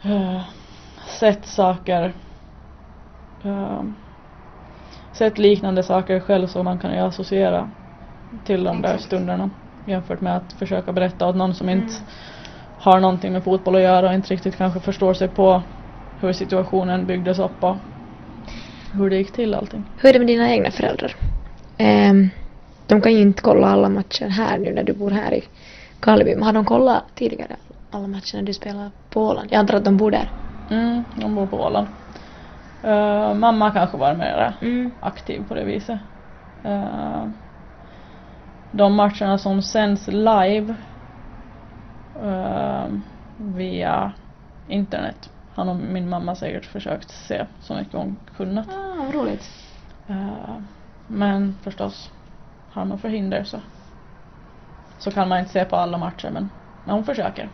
Speaker 2: eh, sett saker eh, sett liknande saker själv så man kan ju associera till de där stunderna jämfört med att försöka berätta åt någon som inte
Speaker 1: Mm.
Speaker 2: har någonting med fotboll att göra och inte riktigt kanske förstår sig på hur situationen byggdes upp och hur det gick till allting.
Speaker 1: Hur är det med dina egna föräldrar? Ehm, de kan ju inte kolla alla matcher här nu när du bor här i Karleby. Men har de kollat tidigare alla matcher när du spelar på Åland? Jag antar att de bor där.
Speaker 2: Mm, de bor på Åland. Eh, mamma kanske var mer
Speaker 1: Mm.
Speaker 2: aktiv på det viset. Eh, de matcherna som sänds live eh, via internet har nog min mamma säkert försökt se så mycket hon kunnat.
Speaker 1: Ah, vad roligt.
Speaker 2: Eh, men förstås, har man förhinder så, så kan man inte se på alla matcher men, men hon försöker.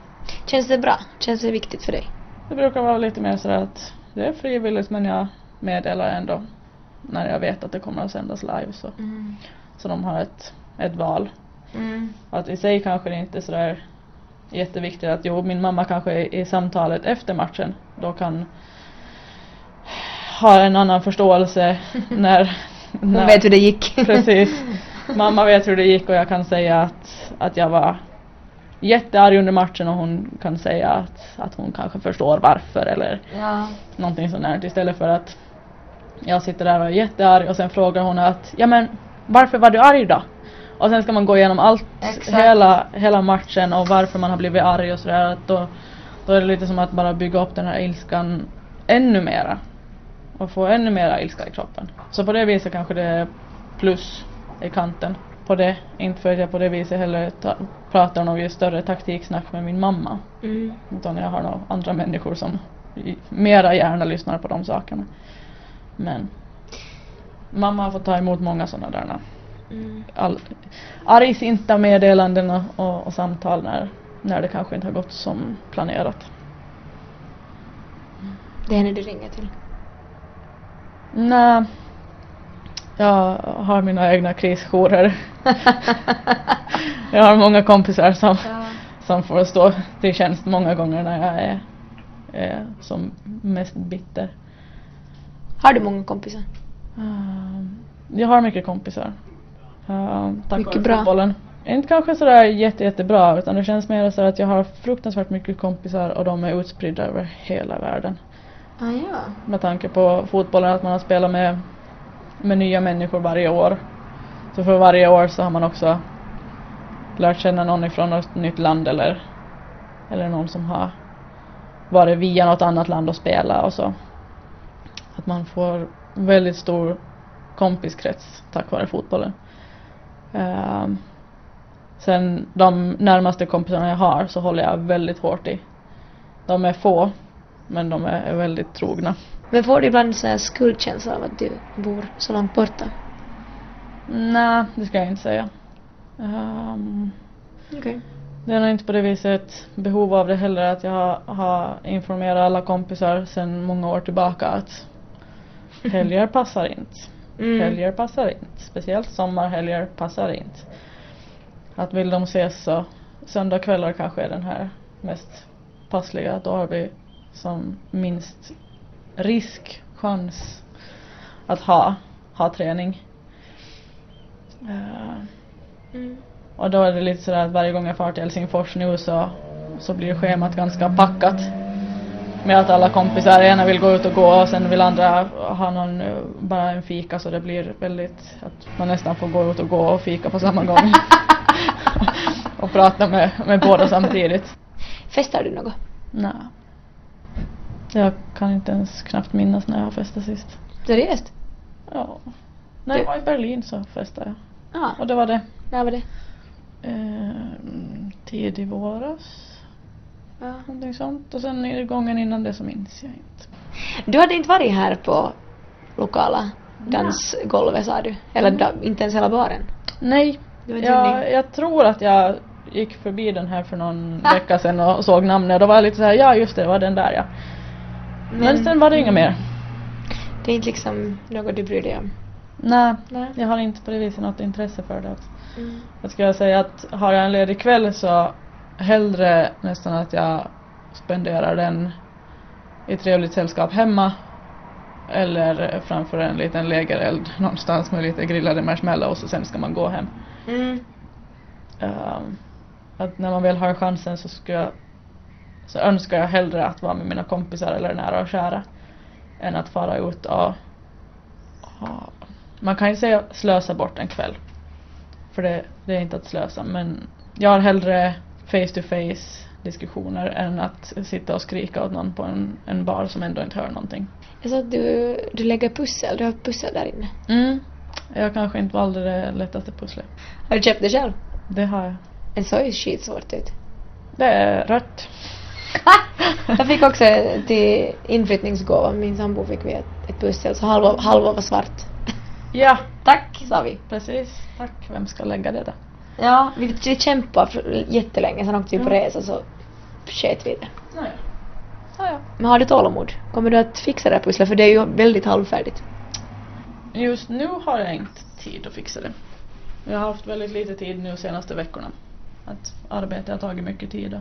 Speaker 1: Känns det bra? Känns det viktigt för dig?
Speaker 2: Det brukar vara lite mer sådär att det är frivilligt men jag meddelar ändå när jag vet att det kommer att sändas live så,
Speaker 1: Mm.
Speaker 2: så de har ett, ett val.
Speaker 1: Mm.
Speaker 2: Att i sig kanske det inte är sådär jätteviktigt att jo min mamma kanske i, i samtalet efter matchen då kan ha en annan förståelse när,
Speaker 1: Hon vet hur det gick.
Speaker 2: Precis. Mamma vet hur det gick och jag kan säga att, att jag var jättearg under matchen och hon kan säga att, att hon kanske förstår varför eller
Speaker 1: ja.
Speaker 2: någonting sånt där istället för att jag sitter där och är jättearg och sen frågar hon att ja men varför var du arg då? Och sen ska man gå igenom allt,
Speaker 1: Exakt.
Speaker 2: hela, hela matchen och varför man har blivit arg och sådär. Då, då är det lite som att bara bygga upp den här ilskan ännu mera. Och få ännu mera ilska i kroppen. Så på det viset kanske det är plus i kanten på det. Inte för att jag på det viset heller ta, pratar något större taktiksnack med min mamma.
Speaker 1: Mm.
Speaker 2: Utan jag har nog andra människor som mera gärna lyssnar på de sakerna. Men mamma har fått ta emot många sådana där
Speaker 1: Mm.
Speaker 2: all, argsinta meddelanden och, och, och samtal när, när det kanske inte har gått som planerat.
Speaker 1: Det är henne du ringer till.
Speaker 2: Nej, jag har mina egna krisjourer. jag har många kompisar som,
Speaker 1: ja.
Speaker 2: som får stå till tjänst många gånger när jag är, är som mest bitter.
Speaker 1: Har du många kompisar?
Speaker 2: Ehm, jag har mycket kompisar. Um, tack
Speaker 1: Mycket
Speaker 2: vare
Speaker 1: bra.
Speaker 2: fotbollen. Inte kanske sådär jätte, jättebra utan det känns mer så att jag har fruktansvärt mycket kompisar och de är utspridda över hela världen.
Speaker 1: Ah, ja.
Speaker 2: Med tanke på fotbollen att man har spelat med, med nya människor varje år. Så för varje år så har man också lärt känna någon ifrån något nytt land eller, eller någon som har varit via något annat land och spela och så. Att man får väldigt stor kompiskrets tack vare fotbollen. Ehm, sen de närmaste kompisarna jag har så håller jag väldigt hårt i. De är få men de är, väldigt trogna.
Speaker 1: Men får du ibland så här skuldkänsla av att du bor så långt borta?
Speaker 2: Nej, det ska jag inte säga. Um,
Speaker 1: Okej.
Speaker 2: det är nog inte på det viset behov av det heller att jag har, har informerat alla kompisar sedan många år tillbaka att helger passar inte.
Speaker 1: Mm.
Speaker 2: Helger passar inte. Speciellt sommarhelger passar inte. Att vill de ses så söndagkvällar kanske är den här mest passliga. Då har vi som minst risk, chans att ha, ha träning. Eh,
Speaker 1: Mm.
Speaker 2: och då är det lite sådär att varje gång jag far till Helsingfors nu så, så blir schemat ganska packat. Med att alla kompisar ena vill gå ut och gå och sen vill andra ha någon, eh, bara en fika så det blir väldigt att man nästan får gå ut och gå och fika på samma gång. och prata med, med båda samtidigt.
Speaker 1: Festar du något?
Speaker 2: Nej. Jag kan inte ens knappt minnas när jag har festat sist.
Speaker 1: Seriöst?
Speaker 2: Ja. När jag var i Berlin så festade jag.
Speaker 1: Ja.
Speaker 2: Och det var det.
Speaker 1: När var det?
Speaker 2: Eh, tid i våras.
Speaker 1: Ja.
Speaker 2: Någonting sånt. Och sen är det gången innan det så minns jag inte.
Speaker 1: Du hade inte varit här på lokala dansgolvet sa du? Eller da, inte ens hela baren?
Speaker 2: Nej. Jag, jag tror att jag gick förbi den här för någon vecka sedan och såg namnet och då var jag lite såhär, ja just det, det var den där ja. Men, sen var det inget mer.
Speaker 1: Det är inte liksom något du bryr dig om?
Speaker 2: Nej,
Speaker 1: Nej.
Speaker 2: jag har inte på det viset något intresse för det.
Speaker 1: Mm.
Speaker 2: Jag skulle säga att har jag en ledig kväll så hellre nästan att jag spenderar den i trevligt sällskap hemma eller framför en liten lägereld någonstans med lite grillade marshmallows och sen ska man gå hem.
Speaker 1: Mm.
Speaker 2: Ehm, att när man väl har chansen så ska jag, så önskar jag hellre att vara med mina kompisar eller nära och kära än att fara ut och, man kan ju säga slösa bort en kväll. För det, det är inte att slösa men jag har hellre face to face diskussioner än att sitta och skrika åt någon på en, en bar som ändå inte hör någonting.
Speaker 1: Jag sa att du, du lägger pussel, du har pussel där inne.
Speaker 2: Mm. Jag kanske inte valde det lättaste pusslet.
Speaker 1: Har du köpt det själv?
Speaker 2: Det har jag.
Speaker 1: Det såg ju skitsvårt ut.
Speaker 2: Det är rött.
Speaker 1: Jag fick också till inflyttningsgåva, min sambo fick vi ett, ett pussel så halva, halva var svart.
Speaker 2: Ja,
Speaker 1: Tack, sa vi.
Speaker 2: precis. Tack. Vem ska lägga det då?
Speaker 1: Ja, vi, vi kämpade för jättelänge, sen åkte vi på
Speaker 2: Mm.
Speaker 1: resa så sket vi det.
Speaker 2: Naja. Naja.
Speaker 1: Men har du tålamod? Kommer du att fixa det här pusslet? För det är ju väldigt halvfärdigt.
Speaker 2: Just nu har jag inte tid att fixa det. Jag har haft väldigt lite tid nu senaste veckorna. Att arbetet har tagit mycket tid och,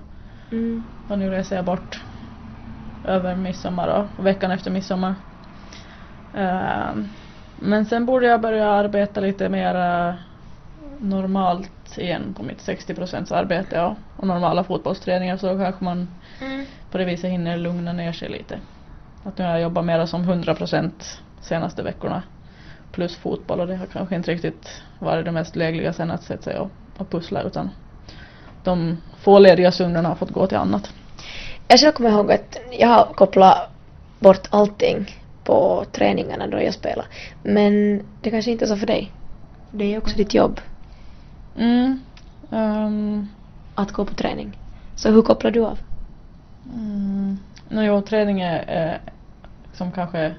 Speaker 1: Mm.
Speaker 2: och nu reser jag bort över midsommar och veckan efter midsommar. Ehm, men sen borde jag börja arbeta lite mer eh, normalt igen på mitt 60 arbete och, och normala fotbollsträningar så då kanske man
Speaker 1: Mm.
Speaker 2: på det viset hinner lugna ner sig lite. Att nu har jag jobbat mera som 100% senaste veckorna plus fotboll och det har kanske inte riktigt varit det mest lägliga sen att sätta sig och, och pussla utan de få lediga stunderna har fått gå till annat.
Speaker 1: Jag själv kommer ihåg att jag har kopplat bort allting på träningarna då jag spelar. Men det kanske inte är så för dig. Det är också ditt jobb
Speaker 2: Mm. ehm,
Speaker 1: att gå på träning. Så hur kopplar du av?
Speaker 2: Mm. No, jo, träning är eh, som kanske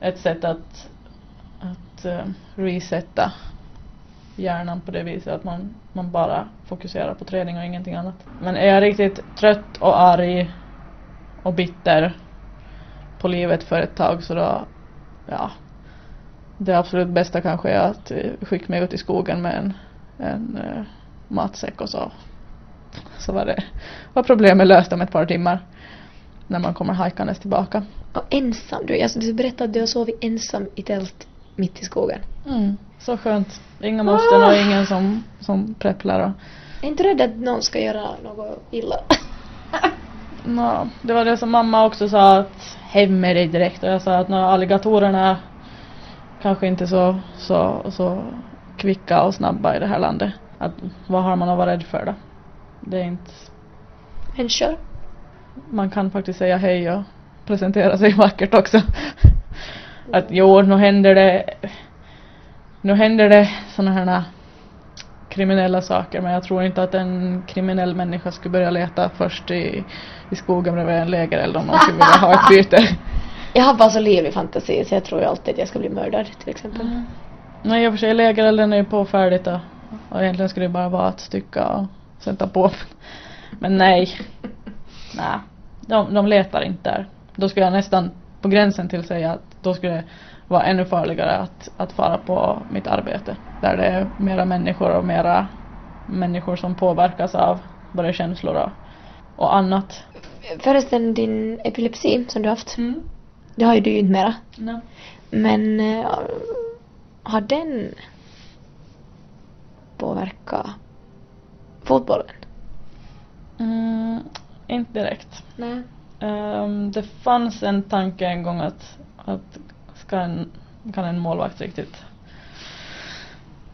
Speaker 2: ett sätt att, att eh, resetta hjärnan på det viset att man, man bara fokuserar på träning och ingenting annat. Men är jag riktigt trött och arg och bitter på livet för ett tag så då, ja, det absolut bästa kanske är att skicka mig ut i skogen med en, en eh, matsäck och så så var det var problemet löst om ett par timmar när man kommer hajkandes tillbaka.
Speaker 1: Och ensam du. Alltså, du berättade att du har sovit ensam i tält mitt i skogen.
Speaker 2: Mm. Så skönt. Inga måsten och ingen som, som prepplar och
Speaker 1: Är inte rädd att någon ska göra något illa?
Speaker 2: Nå, det var det som mamma också sa att hem med dig direkt och jag sa att nå, alligatorerna kanske inte så, så, så kvicka och snabba i det här landet. Att, vad har man att vara rädd för då? Det är inte,
Speaker 1: Människor?
Speaker 2: man kan faktiskt säga hej och presentera sig vackert också. Att jo, nu händer det nu händer det såna här kriminella saker men jag tror inte att en kriminell människa skulle börja leta först i, i skogen bredvid en lägereld om någon skulle vilja ha ett byte.
Speaker 1: Jag har bara så livlig fantasi så jag tror ju alltid att jag ska bli mördad till exempel.
Speaker 2: Nej i och för sig lägerelden är ju på färdigt och, och egentligen skulle det bara vara att stycka och sätta på. Men nej. Nej. De, de letar inte där. Då skulle jag nästan på gränsen till säga att då skulle vara ännu farligare att, att fara på mitt arbete. Där det är mera människor och mera människor som påverkas av både känslor och, och annat.
Speaker 1: Förresten, din epilepsi som du haft,
Speaker 2: Mm.
Speaker 1: det har ju du ju inte mera.
Speaker 2: No.
Speaker 1: Men eh, har den påverkat fotbollen?
Speaker 2: Mm, inte direkt.
Speaker 1: Nej.
Speaker 2: Ehm, det fanns en tanke en gång att, att ska en, kan en målvakt riktigt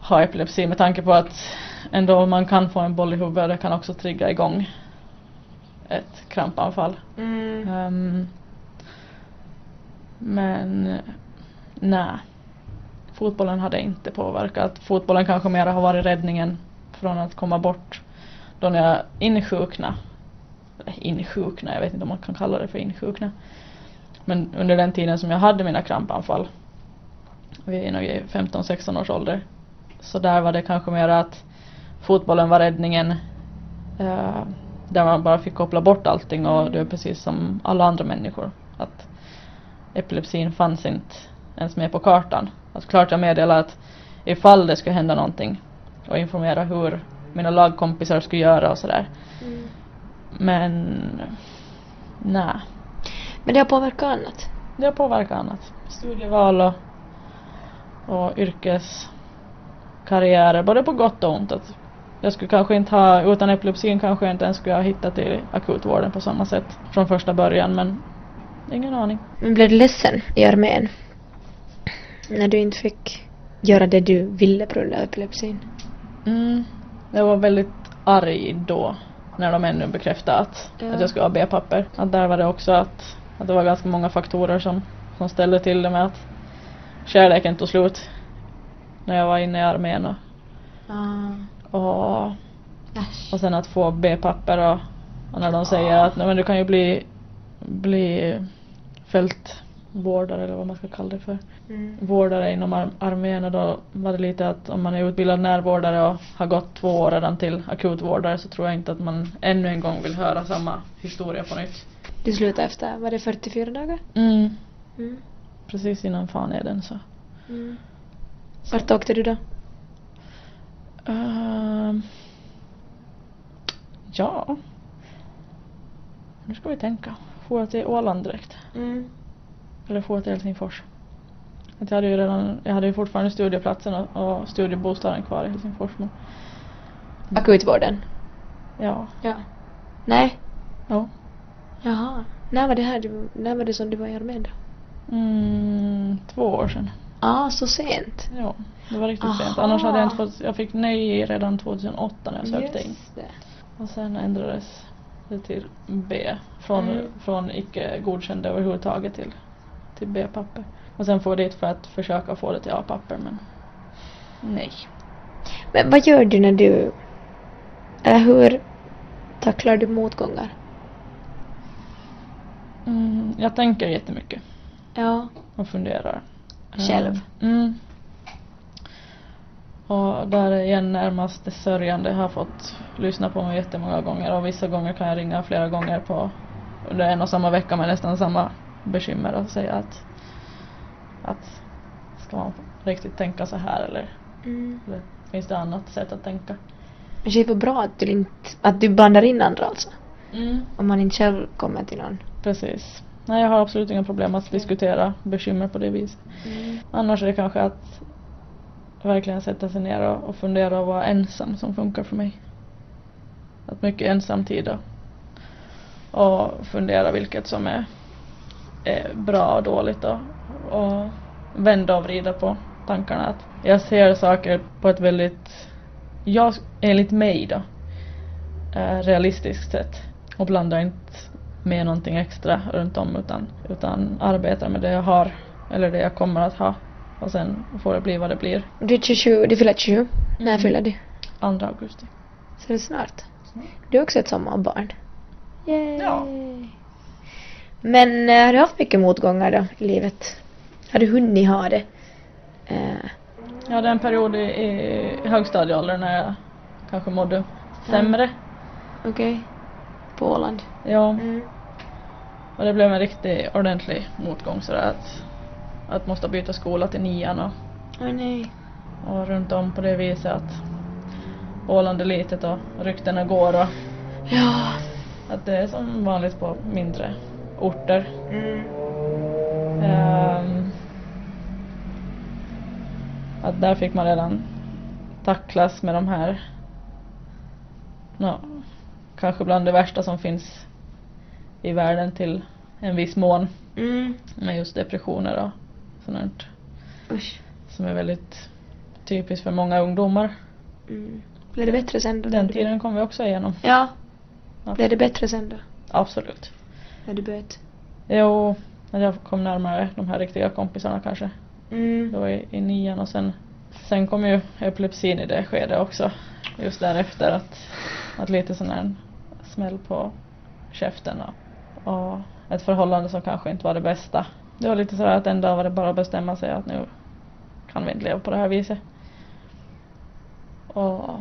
Speaker 2: ha epilepsi med tanke på att ändå man kan få en boll i huvudet och det kan också trigga igång ett krampanfall.
Speaker 1: Mm.
Speaker 2: Ehm, men nej, fotbollen hade inte påverkat. Fotbollen kanske mer har varit räddningen från att komma bort då när jag insjukna. Insjukna, jag vet inte om man kan kalla det för insjukna. Men under den tiden som jag hade mina krampanfall, vi är nog i 15-16 års ålder, så där var det kanske mer att fotbollen var räddningen eh, där man bara fick koppla bort allting och det är precis som alla andra människor. Att epilepsin fanns inte ens med på kartan. Att klart jag meddelade att ifall det skulle hända någonting och informera hur mina lagkompisar skulle göra och sådär.
Speaker 1: Mm.
Speaker 2: Men nej,
Speaker 1: Men det har påverkat annat?
Speaker 2: det har påverkat annat. Studieval och, och yrkeskarriärer, både på gott och ont. Att jag skulle kanske inte ha, utan epilepsin kanske jag inte ens skulle ha hittat till akutvården på samma sätt från första början men ingen aning.
Speaker 1: Men blev du ledsen i armén? När du inte fick göra det du ville på grund av epilepsin?
Speaker 2: Mm. Jag var väldigt arg då när de ännu bekräftade att,
Speaker 1: Ja.
Speaker 2: att jag skulle ha B-papper. Att där var det också att, att det var ganska många faktorer som, som ställde till det med att kärleken tog slut när jag var inne i armén och,
Speaker 1: Ah.
Speaker 2: och, och sen att få B-papper och, och när de säger att nej, men du kan ju bli, bli fältvårdare eller vad man ska kalla det för
Speaker 1: Mm.
Speaker 2: vårdare inom ar- armén och då var det lite att om man är utbildad närvårdare och har gått två år redan till akutvårdare så tror jag inte att man ännu en gång vill höra samma historia på nytt.
Speaker 1: Du slutade efter, var det 44 dagar?
Speaker 2: Mm.
Speaker 1: Mm.
Speaker 2: Precis innan fan är den så.
Speaker 1: Mm. Vart åkte du då?
Speaker 2: Ehm. ja. Nu ska vi tänka. Får till Åland direkt?
Speaker 1: Mm.
Speaker 2: Eller får till Helsingfors? Att jag hade ju redan, jag hade ju fortfarande studieplatsen och, och studiebostaden kvar i Helsingfors men
Speaker 1: Akutvården?
Speaker 2: ja.
Speaker 1: Ja. Nej?
Speaker 2: Ja.
Speaker 1: Jaha. När var det här du, när var det som du var i armén då?
Speaker 2: Mm, två år sedan.
Speaker 1: Ah, så sent?
Speaker 2: Ja, det var riktigt
Speaker 1: Aha.
Speaker 2: sent. Annars hade jag inte fått, jag fick nej redan 2008 när jag sökte in.
Speaker 1: Just det.
Speaker 2: Och sen ändrades det till B. Från,
Speaker 1: Mm.
Speaker 2: från icke godkänd överhuvudtaget till, till B-papper. Och sen får jag dit för att försöka få det till A-papper men nej.
Speaker 1: Men vad gör du när du... Eller hur tacklar du motgångar?
Speaker 2: Mm, jag tänker jättemycket
Speaker 1: Ja.
Speaker 2: och funderar.
Speaker 1: Själv?
Speaker 2: Mm. Och där är igen närmast det sörjande. Jag har fått lyssna på mig jättemånga gånger och vissa gånger kan jag ringa flera gånger på under en och samma vecka med nästan samma bekymmer och säga att, att ska man riktigt tänka så här eller,
Speaker 1: Mm.
Speaker 2: eller finns det annat sätt att tänka?
Speaker 1: Men det är bra att du inte... Att du blandar in andra alltså.
Speaker 2: Mm.
Speaker 1: Om man inte själv kommer till någon.
Speaker 2: Precis. Nej, jag har absolut inga problem att diskutera bekymmer på det viset.
Speaker 1: Mm.
Speaker 2: Annars är det kanske att verkligen sätta sig ner och, och fundera och vara ensam som funkar för mig. Att mycket ensamtid och, och fundera vilket som är, är bra och dåligt och, och vända och vrida på tankarna. Att jag ser saker på ett väldigt, jag, enligt mig då, eh, realistiskt sätt och blandar inte med någonting extra runt om utan, utan arbetar med det jag har eller det jag kommer att ha och sen får det bli vad det blir.
Speaker 1: Du är 27, du fyller 27. När
Speaker 2: Mm.
Speaker 1: fyller du?
Speaker 2: 2 augusti.
Speaker 1: Så det är snart. Du är också ett sommarbarn. Yay.
Speaker 2: Ja.
Speaker 1: Men eh, har du haft mycket motgångar då i livet? Har du hunnit ha det? Eh,
Speaker 2: Jag hade en period i, i högstadieåldern när jag kanske mådde sämre.
Speaker 1: Okej. På Åland.
Speaker 2: Ja,
Speaker 1: Mm.
Speaker 2: och det blev en riktig ordentlig motgång sådär att, att måste byta skola till nian och,
Speaker 1: Oj nej.
Speaker 2: och runt om på det viset att Åland är litet och ryktena går och
Speaker 1: Ja.
Speaker 2: att det är som vanligt på mindre orter.
Speaker 1: Mm.
Speaker 2: Ehm, att där fick man redan tacklas med de här, nå, kanske bland det värsta som finns i världen till en viss mån
Speaker 1: Mm.
Speaker 2: med just depressioner och sånt
Speaker 1: Usch.
Speaker 2: som är väldigt typiskt för många ungdomar.
Speaker 1: Mm. Blev det bättre sen då?
Speaker 2: Den tiden kom vi också igenom.
Speaker 1: Ja.
Speaker 2: Ja.
Speaker 1: Blev det bättre sen då?
Speaker 2: Absolut.
Speaker 1: När du böt?
Speaker 2: Jo, att jag kom närmare de här riktiga kompisarna kanske.
Speaker 1: Mm.
Speaker 2: Då i, i nian och sen, sen kom ju epilepsin i det skedet också. Just därefter att, att lite sån här smäll på käften och, och ett förhållande som kanske inte var det bästa. Det var lite sådär att en dag var det bara att bestämma sig att nu kan vi inte leva på det här viset. Och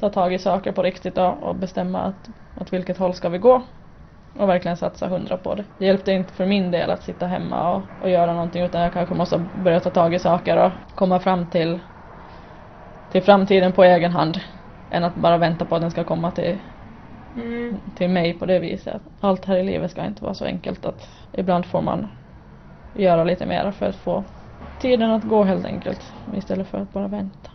Speaker 2: ta tag i saker på riktigt då och bestämma att åt vilket håll ska vi gå. Och verkligen satsa hundra på det. Det hjälpte inte för min del att sitta hemma och, och göra någonting utan jag kanske måste börja ta tag i saker och komma fram till, till framtiden på egen hand. Än att bara vänta på att den ska komma till,
Speaker 1: Mm.
Speaker 2: till mig på det viset. Allt här i livet ska inte vara så enkelt att ibland får man göra lite mer för att få tiden att gå helt enkelt istället för att bara vänta.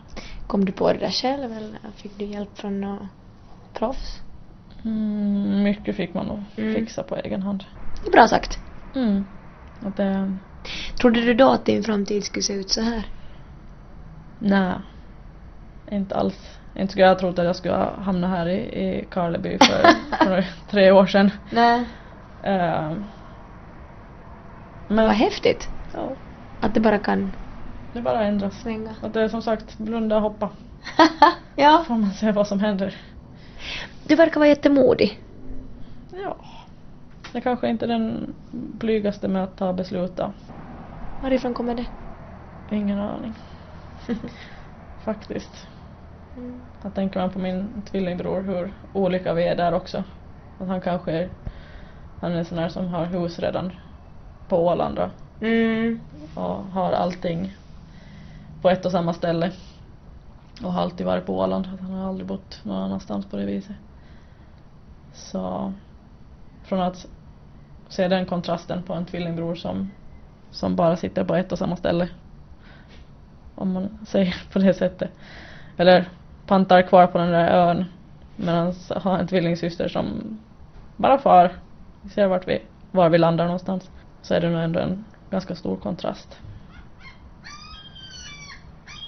Speaker 1: Kom du på det där själv eller fick du hjälp från någon proffs?
Speaker 2: Mm, mycket fick man nog
Speaker 1: Mm.
Speaker 2: fixa på egen hand.
Speaker 1: Bra sagt.
Speaker 2: Mm. Att det,
Speaker 1: Trodde du då att din framtid skulle se ut så här?
Speaker 2: nej, inte alls. Inte skulle jag ha trott att jag skulle hamna här i, i Karleby för, för tre år sedan.
Speaker 1: Nej. Vad
Speaker 2: men
Speaker 1: häftigt.
Speaker 2: ja,
Speaker 1: Att det bara kan
Speaker 2: det bara ändras.
Speaker 1: svänga.
Speaker 2: Att det är som sagt blunda och hoppa.
Speaker 1: ja.
Speaker 2: Får man se vad som händer.
Speaker 1: Du verkar vara jättemodig.
Speaker 2: Ja. Det kanske inte är den blygaste med att ta beslut då.
Speaker 1: Varifrån kommer det?
Speaker 2: Ingen aning. Faktiskt.
Speaker 1: Mm.
Speaker 2: Jag tänker man på min tvillingbror hur olika vi är där också. Att han kanske är, han är en sån där som har hus redan på Åland då,
Speaker 1: Mm.
Speaker 2: och har allting på ett och samma ställe. Och har alltid varit på Åland, han har aldrig bott någon annanstans på det viset. Så från att se den kontrasten på en tvillingbror som, som bara sitter på ett och samma ställe. Om man säger på det sättet. Eller pantar kvar på den där ön medan har en tvillingsyster som bara far. Vi ser vart vi, var vi landar någonstans. Så är det nog ändå en ganska stor kontrast.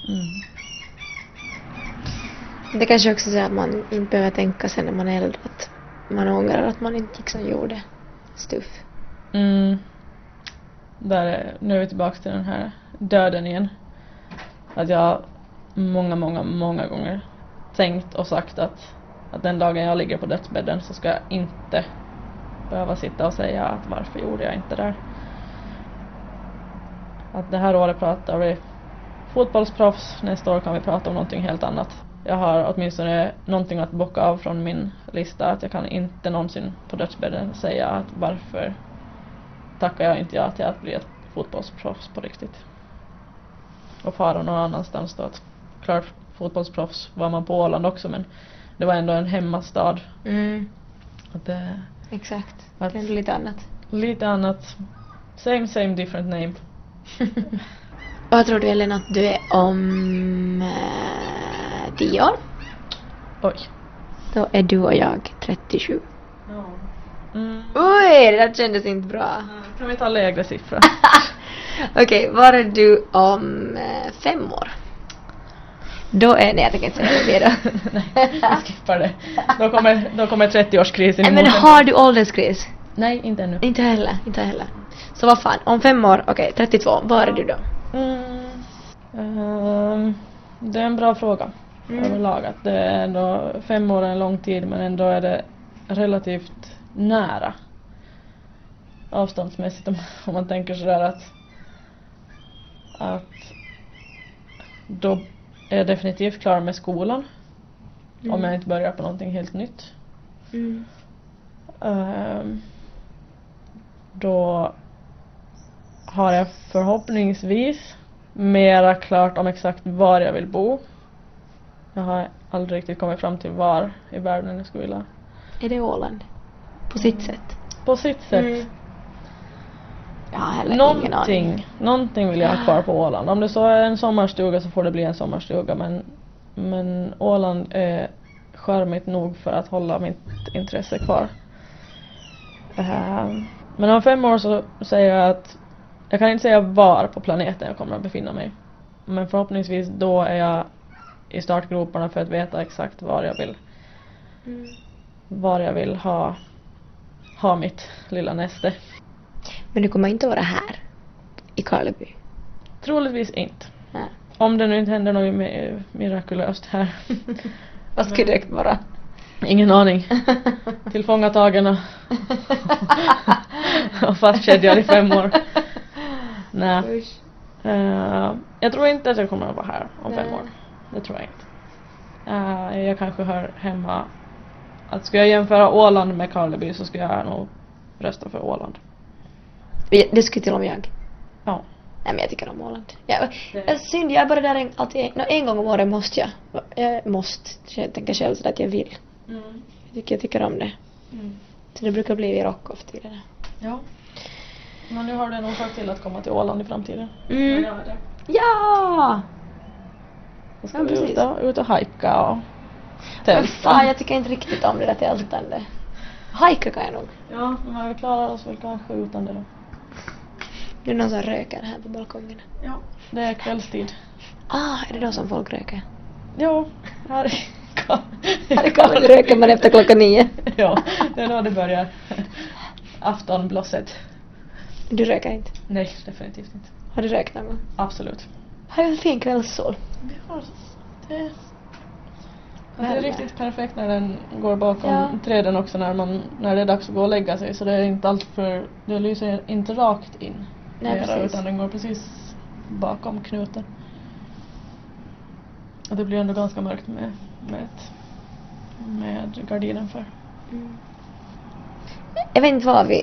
Speaker 2: Mm.
Speaker 1: Det kanske också är så att man inte behöver tänka sen när man är äldre att man ångrar att man inte liksom gjorde stuff.
Speaker 2: Mm. Där är, nu är vi tillbaka till den här döden igen. Att jag många, många, många gånger tänkt och sagt att, att den dagen jag ligger på dödsbädden så ska jag inte behöva sitta och säga att varför gjorde jag inte det. Att det här året pratar vi fotbollsproffs, nästa år kan vi prata om någonting helt annat. Jag har åtminstone någonting att bocka av från min lista att jag kan inte någonsin på dödsbädden säga att varför tackar jag inte ja till att bli ett fotbollsproffs på riktigt. Och fara någon annanstans då. Att, klart fotbollsproffs var man på Åland också men det var ändå en hemmastad.
Speaker 1: Mm.
Speaker 2: Det,
Speaker 1: Exakt.
Speaker 2: Att-
Speaker 1: Det är lite annat.
Speaker 2: lite annat. Same same different name.
Speaker 1: Vad tror du Ellen att du är om eh, tio år?
Speaker 2: Oj.
Speaker 1: Då är du och jag 37.
Speaker 2: Mm.
Speaker 1: Oj, det där kändes inte bra.
Speaker 2: Kan vi ta lägre siffra?
Speaker 1: Okej, var är du om eh, fem år? Då är... Nej, jag tänker inte säga det då.
Speaker 2: Nej, vi skippar det. Då kommer, då kommer 30-årskrisen
Speaker 1: Nej, men har du ålderskris?
Speaker 2: Nej, inte ännu.
Speaker 1: Inte heller, inte heller. Så vad fan, om fem år, okej, 32, var är du då?
Speaker 2: Mm. Ehm, det är en bra fråga
Speaker 1: Mm.
Speaker 2: överlag. Att det är ändå, fem år är en lång tid men ändå är det relativt nära avståndsmässigt om, om man tänker sådär att, att då är jag definitivt klar med skolan. Om
Speaker 1: Mm.
Speaker 2: jag inte börjar på någonting helt nytt.
Speaker 1: Mm.
Speaker 2: Ehm, då har jag förhoppningsvis mera klart om exakt var jag vill bo. Jag har aldrig riktigt kommit fram till var i världen jag skulle vilja.
Speaker 1: Är det Åland? På sitt sätt?
Speaker 2: På sitt sätt.
Speaker 1: Mm. Jag har heller ingen aning.
Speaker 2: Någonting, någonting vill jag ha kvar på Åland. Om det så är en sommarstuga så får det bli en sommarstuga men, men Åland är charmigt nog för att hålla mitt intresse kvar. Ehm, men om fem år så säger jag att jag kan inte säga var på planeten jag kommer att befinna mig. Men förhoppningsvis då är jag i startgroparna för att veta exakt var jag vill,
Speaker 1: Mm.
Speaker 2: var jag vill ha, ha mitt lilla näste.
Speaker 1: Men du kommer inte vara här? I Karleby?
Speaker 2: Troligtvis inte.
Speaker 1: Nej.
Speaker 2: Om det nu inte händer något mi- mirakulöst här.
Speaker 1: Vad skulle det vara?
Speaker 2: Ingen aning. Tillfångatagen och, och fastkedjad i fem år. Nej.
Speaker 1: Usch.
Speaker 2: Eh, jag tror inte att jag kommer att vara här om fem
Speaker 1: Nej.
Speaker 2: år. Det tror jag inte. Eh, jag kanske hör hemma att ska jag jämföra Åland med Karleby så ska jag nog rösta för Åland.
Speaker 1: Det skulle till och med jag.
Speaker 2: Ja.
Speaker 1: Nej men jag tycker om Åland. Ja,
Speaker 2: Det-
Speaker 1: jag synd, jag är bara där en, alltid, no, en gång om året måste jag. Jag måste. Jag tänker själv sådär att jag vill.
Speaker 2: Mm.
Speaker 1: Jag tycker, jag tycker om det.
Speaker 2: Mm.
Speaker 1: Så det brukar bli vid Rockoff-tiderna.
Speaker 2: Ja. Men nu har du en orsak till att komma till Åland i framtiden.
Speaker 1: Mm.
Speaker 2: Ja, det.
Speaker 1: Ja!
Speaker 2: Då ska
Speaker 1: Ja,
Speaker 2: vi ut och, ut och hajka och
Speaker 1: Men
Speaker 2: tälta.
Speaker 1: fan, jag tycker inte riktigt om det där tältande. Hajka kan jag nog.
Speaker 2: Ja, men vi klarar oss väl kanske utan det då.
Speaker 1: Det är någon som röker här på balkongen.
Speaker 2: Ja. Det är kvällstid.
Speaker 1: Ah, är det då som folk röker?
Speaker 2: Jo, här i
Speaker 1: Karleby röker man efter klockan nio.
Speaker 2: Ja, det är då det börjar. Aftonblosset.
Speaker 1: Du röker inte?
Speaker 2: Nej, definitivt inte.
Speaker 1: Har du rökt någon gång?
Speaker 2: Absolut.
Speaker 1: Har du en fin kvällssol?
Speaker 2: Vi har det. Det är riktigt perfekt när den går bakom
Speaker 1: Ja.
Speaker 2: träden också när, man, när det är dags att gå och lägga sig så det är inte allt för, det lyser inte rakt in.
Speaker 1: Nej, precis.
Speaker 2: Utan den går precis bakom knuten. Och det blir ändå ganska mörkt med, med, ett, med gardinen för.
Speaker 1: Mm. Jag vet inte var vi,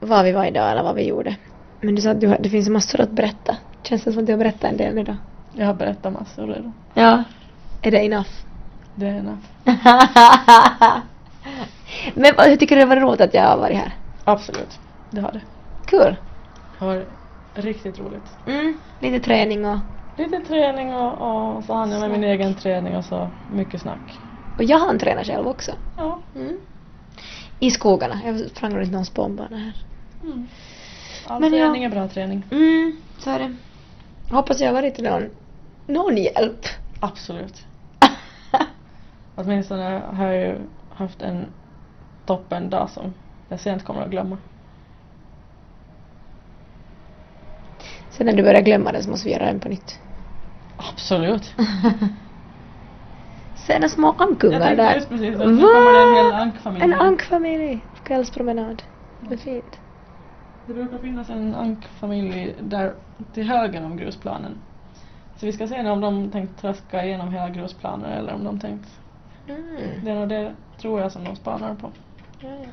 Speaker 1: var vi var idag eller vad vi gjorde. Men du sa att du, det finns massor att berätta. Känns det som att du har berättat en del idag?
Speaker 2: Jag har berättat massor redan.
Speaker 1: Ja. Är det enough?
Speaker 2: Det är enough.
Speaker 1: Men vad- hur tycker du det var roligt att jag har varit här?
Speaker 2: Absolut. Det har det.
Speaker 1: Kul.
Speaker 2: Det har riktigt roligt.
Speaker 1: Mm. Lite träning och...
Speaker 2: Lite träning och, och så hann jag med min egen träning och så mycket snack.
Speaker 1: Och jag har en tränare själv också.
Speaker 2: Ja.
Speaker 1: Mm. I skogarna. Jag sprang runt någon spånbana här.
Speaker 2: Mm. All
Speaker 1: Men
Speaker 2: träning är bra träning.
Speaker 1: Mm, så är det. Hoppas jag har varit till någon, någon hjälp.
Speaker 2: Absolut. Åtminstone har jag ju haft en toppen dag som jag sent kommer att glömma.
Speaker 1: Sen när du börjar glömma det så måste vi göra den på nytt.
Speaker 2: Absolut.
Speaker 1: Sen är små ankungar
Speaker 2: Jag tänkte
Speaker 1: där.
Speaker 2: just precis att nu kommer det en hel ankfamilj.
Speaker 1: En ankfamilj. Kvällspromenad. Det är fint.
Speaker 2: Det brukar finnas en ankfamilj där till höger om grusplanen. Så vi ska se om de tänkt traska igenom hela grusplanen eller om de tänkt...
Speaker 1: Mm.
Speaker 2: Det är nog det, tror jag, som de spanar på.
Speaker 1: Ja, ja.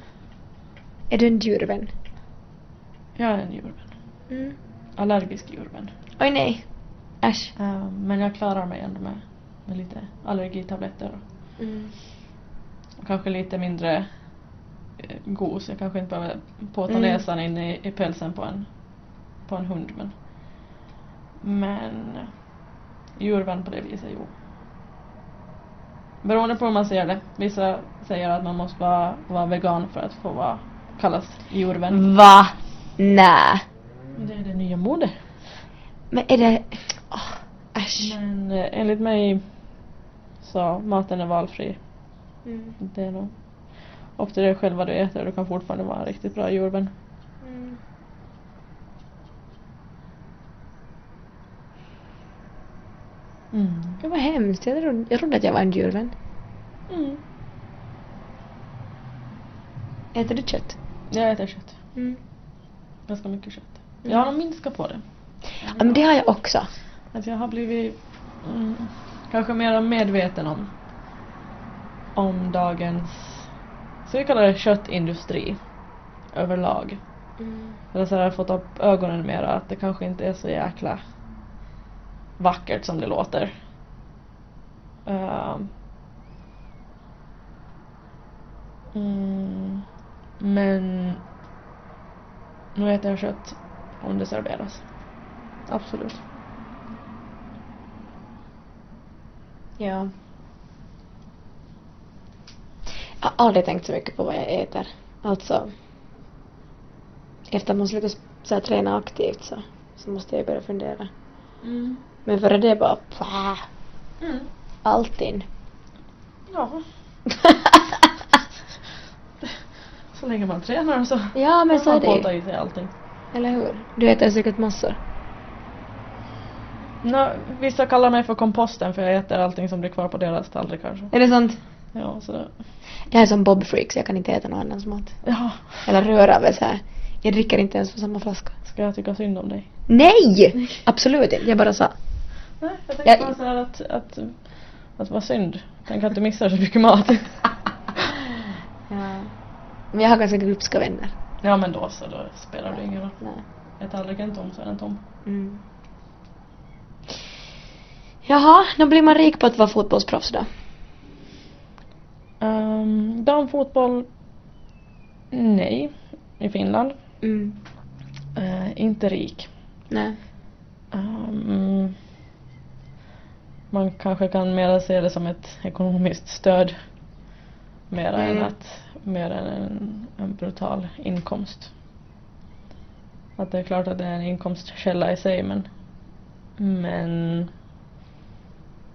Speaker 1: Är du en djurvän?
Speaker 2: Jag är en djurvän.
Speaker 1: Mm.
Speaker 2: Allergisk djurvän.
Speaker 1: Oj nej. Äsch.
Speaker 2: Eh, men jag klarar mig ändå med, med lite allergitabletter.
Speaker 1: Mm.
Speaker 2: Och kanske lite mindre eh, gos. Jag kanske inte behöver påta
Speaker 1: Mm.
Speaker 2: näsan in i, i pälsen på en, på en hund. Men, men djurvän på det viset, jo. Beroende på hur man ser det. Vissa säger att man måste vara, vara vegan för att få vara, kallas djurvän.
Speaker 1: Va? Nä.
Speaker 2: Men Det är det nya modet.
Speaker 1: Men är det... Oh, äsch.
Speaker 2: Men eh, enligt mig så maten är valfri.
Speaker 1: Mm.
Speaker 2: Det är nog till dig själv vad du äter och du kan fortfarande vara en riktigt bra djurvän.
Speaker 1: Mm.
Speaker 2: Mm.
Speaker 1: Det var hemskt. Jag trodde, jag trodde att jag var en djurvän.
Speaker 2: Mm.
Speaker 1: Äter du kött?
Speaker 2: Jag äter kött.
Speaker 1: Mm.
Speaker 2: Ganska mycket kött. Jag har nog minskat på det.
Speaker 1: Ja men det har jag också.
Speaker 2: Att jag har blivit mm, kanske mer medveten om om dagens, så vi kallar det köttindustri överlag.
Speaker 1: Mm.
Speaker 2: Eller så har jag fått upp ögonen mer att det kanske inte är så jäkla vackert som det låter. Ehm. mm, men nu äter jag kött om det serveras. Absolut.
Speaker 1: Ja. Jag har aldrig tänkt så mycket på vad jag äter. Alltså, efter att man slutar så här, träna aktivt så, så måste jag börja fundera.
Speaker 2: Mm.
Speaker 1: Men före det bara, pah,
Speaker 2: Mm.
Speaker 1: allt in.
Speaker 2: Ja. så länge man tränar så
Speaker 1: Ja, men så är
Speaker 2: man
Speaker 1: det ju.
Speaker 2: i sig allting.
Speaker 1: Eller hur? Du äter säkert massor.
Speaker 2: Nå, vissa kallar mig för komposten för jag äter allting som blir kvar på deras tallrik kanske.
Speaker 1: Är det sant?
Speaker 2: Ja, så det,
Speaker 1: Jag är som Bob Freak så jag kan inte äta någon annans mat.
Speaker 2: ja.
Speaker 1: Eller röra väl så här. Jag dricker inte ens på samma flaska.
Speaker 2: Ska jag tycka synd om dig?
Speaker 1: Nej! Absolut inte. Jag bara sa.
Speaker 2: Nej, jag tänkte
Speaker 1: Jag-
Speaker 2: bara så här att, att, att vad synd. Tänk att du missar så mycket mat.
Speaker 1: Ja. Men jag har ganska glupska vänner.
Speaker 2: Ja men då så, då spelar det ingen roll.
Speaker 1: Nej.
Speaker 2: Är tallriken tom så är den tom.
Speaker 1: Mm. Jaha, då blir man rik på att vara fotbollsproffs då.
Speaker 2: Um, damfotboll? Nej. I Finland.
Speaker 1: Mm.
Speaker 2: Eh, inte rik.
Speaker 1: Nej.
Speaker 2: Ehm, man kanske kan mera se det som ett ekonomiskt stöd. Mera än
Speaker 1: Mm.
Speaker 2: att, mer än en, en brutal inkomst. Att det är klart att det är en inkomstkälla i sig men men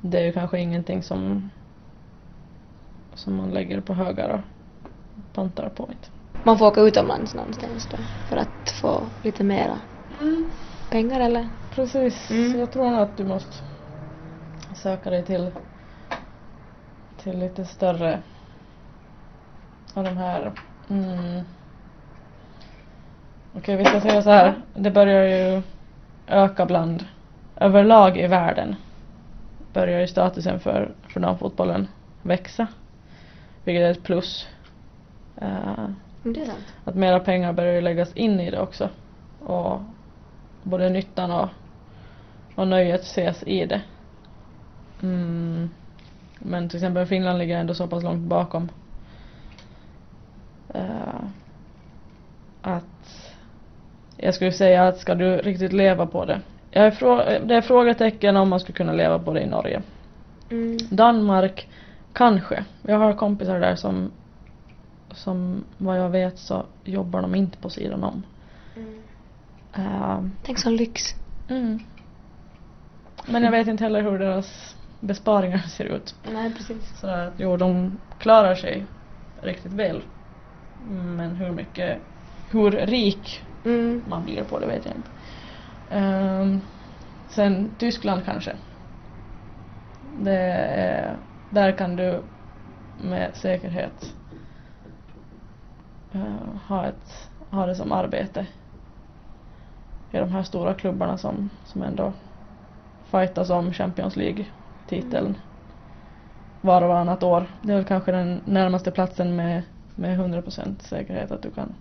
Speaker 2: det är ju kanske ingenting som som man lägger på högar och pantar på inte.
Speaker 1: Man får åka utomlands någonstans då för att få lite mera pengar eller?
Speaker 2: Precis.
Speaker 1: Mm.
Speaker 2: Jag tror nog att du måste söka dig till, till lite större av de här mm. Okej, vi ska säga så här. Det börjar ju öka bland överlag i världen. Börjar ju statusen för, för damfotbollen växa. Vilket är ett plus. Eh,
Speaker 1: Mm, Det är sant.
Speaker 2: att mera pengar börjar ju läggas in i det också. Och både nyttan och, och nöjet ses i det. Mm. Men till exempel Finland ligger ändå så pass långt bakom. Eh, att jag skulle säga att ska du riktigt leva på det. Jag är frå- det är frågetecken om man skulle kunna leva på det i Norge.
Speaker 1: Mm.
Speaker 2: Danmark, kanske. Jag har kompisar där som som vad jag vet så jobbar de inte på sidan om.
Speaker 1: Mm.
Speaker 2: Ehm,
Speaker 1: Tänk sån lyx.
Speaker 2: mm. Men jag vet inte heller hur deras besparingar ser ut.
Speaker 1: Nej, precis.
Speaker 2: Så att jo, de klarar sig riktigt väl. Men hur mycket, hur rik
Speaker 1: Mm.
Speaker 2: man blir på det vet jag inte. Ehm, sen Tyskland kanske. Det är, där kan du med säkerhet eh, ha, ett, ha det som arbete. I de här stora klubbarna som, som ändå fightas om Champions League-titeln var och varannat år. Det är väl kanske den närmaste platsen med, med 100% säkerhet att du kan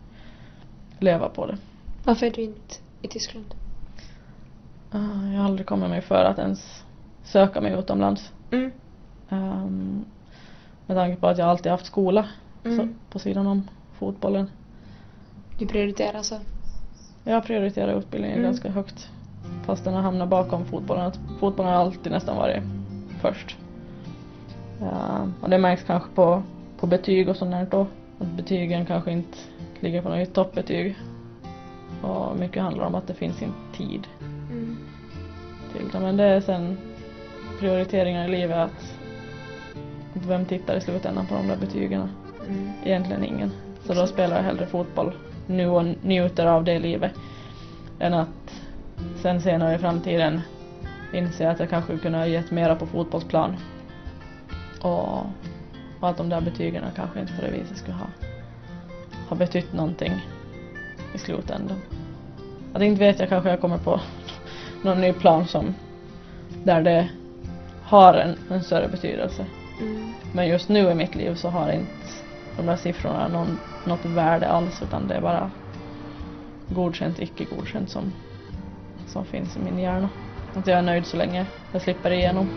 Speaker 2: leva på det.
Speaker 1: Varför är du inte i Tyskland?
Speaker 2: Ah, Jag har aldrig kommit mig för att ens söka mig utomlands.
Speaker 1: Mm.
Speaker 2: Um, med tanke på att jag alltid haft skola
Speaker 1: Mm.
Speaker 2: så, på sidan om fotbollen.
Speaker 1: Du prioriterar så.
Speaker 2: Jag prioriterar utbildningen
Speaker 1: Mm.
Speaker 2: ganska högt. Fast den har hamnat bakom fotbollen. Att fotbollen har alltid nästan varit först. Ja, och det märks kanske på, på betyg och sånt där då. Att betygen kanske inte ligger på något toppbetyg. Och mycket handlar om att det finns inte tid
Speaker 1: Mm.
Speaker 2: till det. Men det är sen prioriteringar i livet att, vem tittar i slutändan på de där betygen?
Speaker 1: Mm.
Speaker 2: Egentligen ingen. Så då spelar jag hellre fotboll nu och njuter av det livet. Än att sen senare i framtiden inse att jag kanske kunde ha gett mera på fotbollsplan. Och, och att de där betygen kanske inte på det viset skulle ha, ha betytt någonting i slutändan. Att inte vet jag kanske jag kommer på någon ny plan som där det har en, en större betydelse.
Speaker 1: Mm.
Speaker 2: Men just nu i mitt liv så har inte de där siffrorna någon, något värde alls utan det är bara godkänt, icke godkänt som, som finns i min hjärna. Att jag är nöjd så länge jag slipper igenom.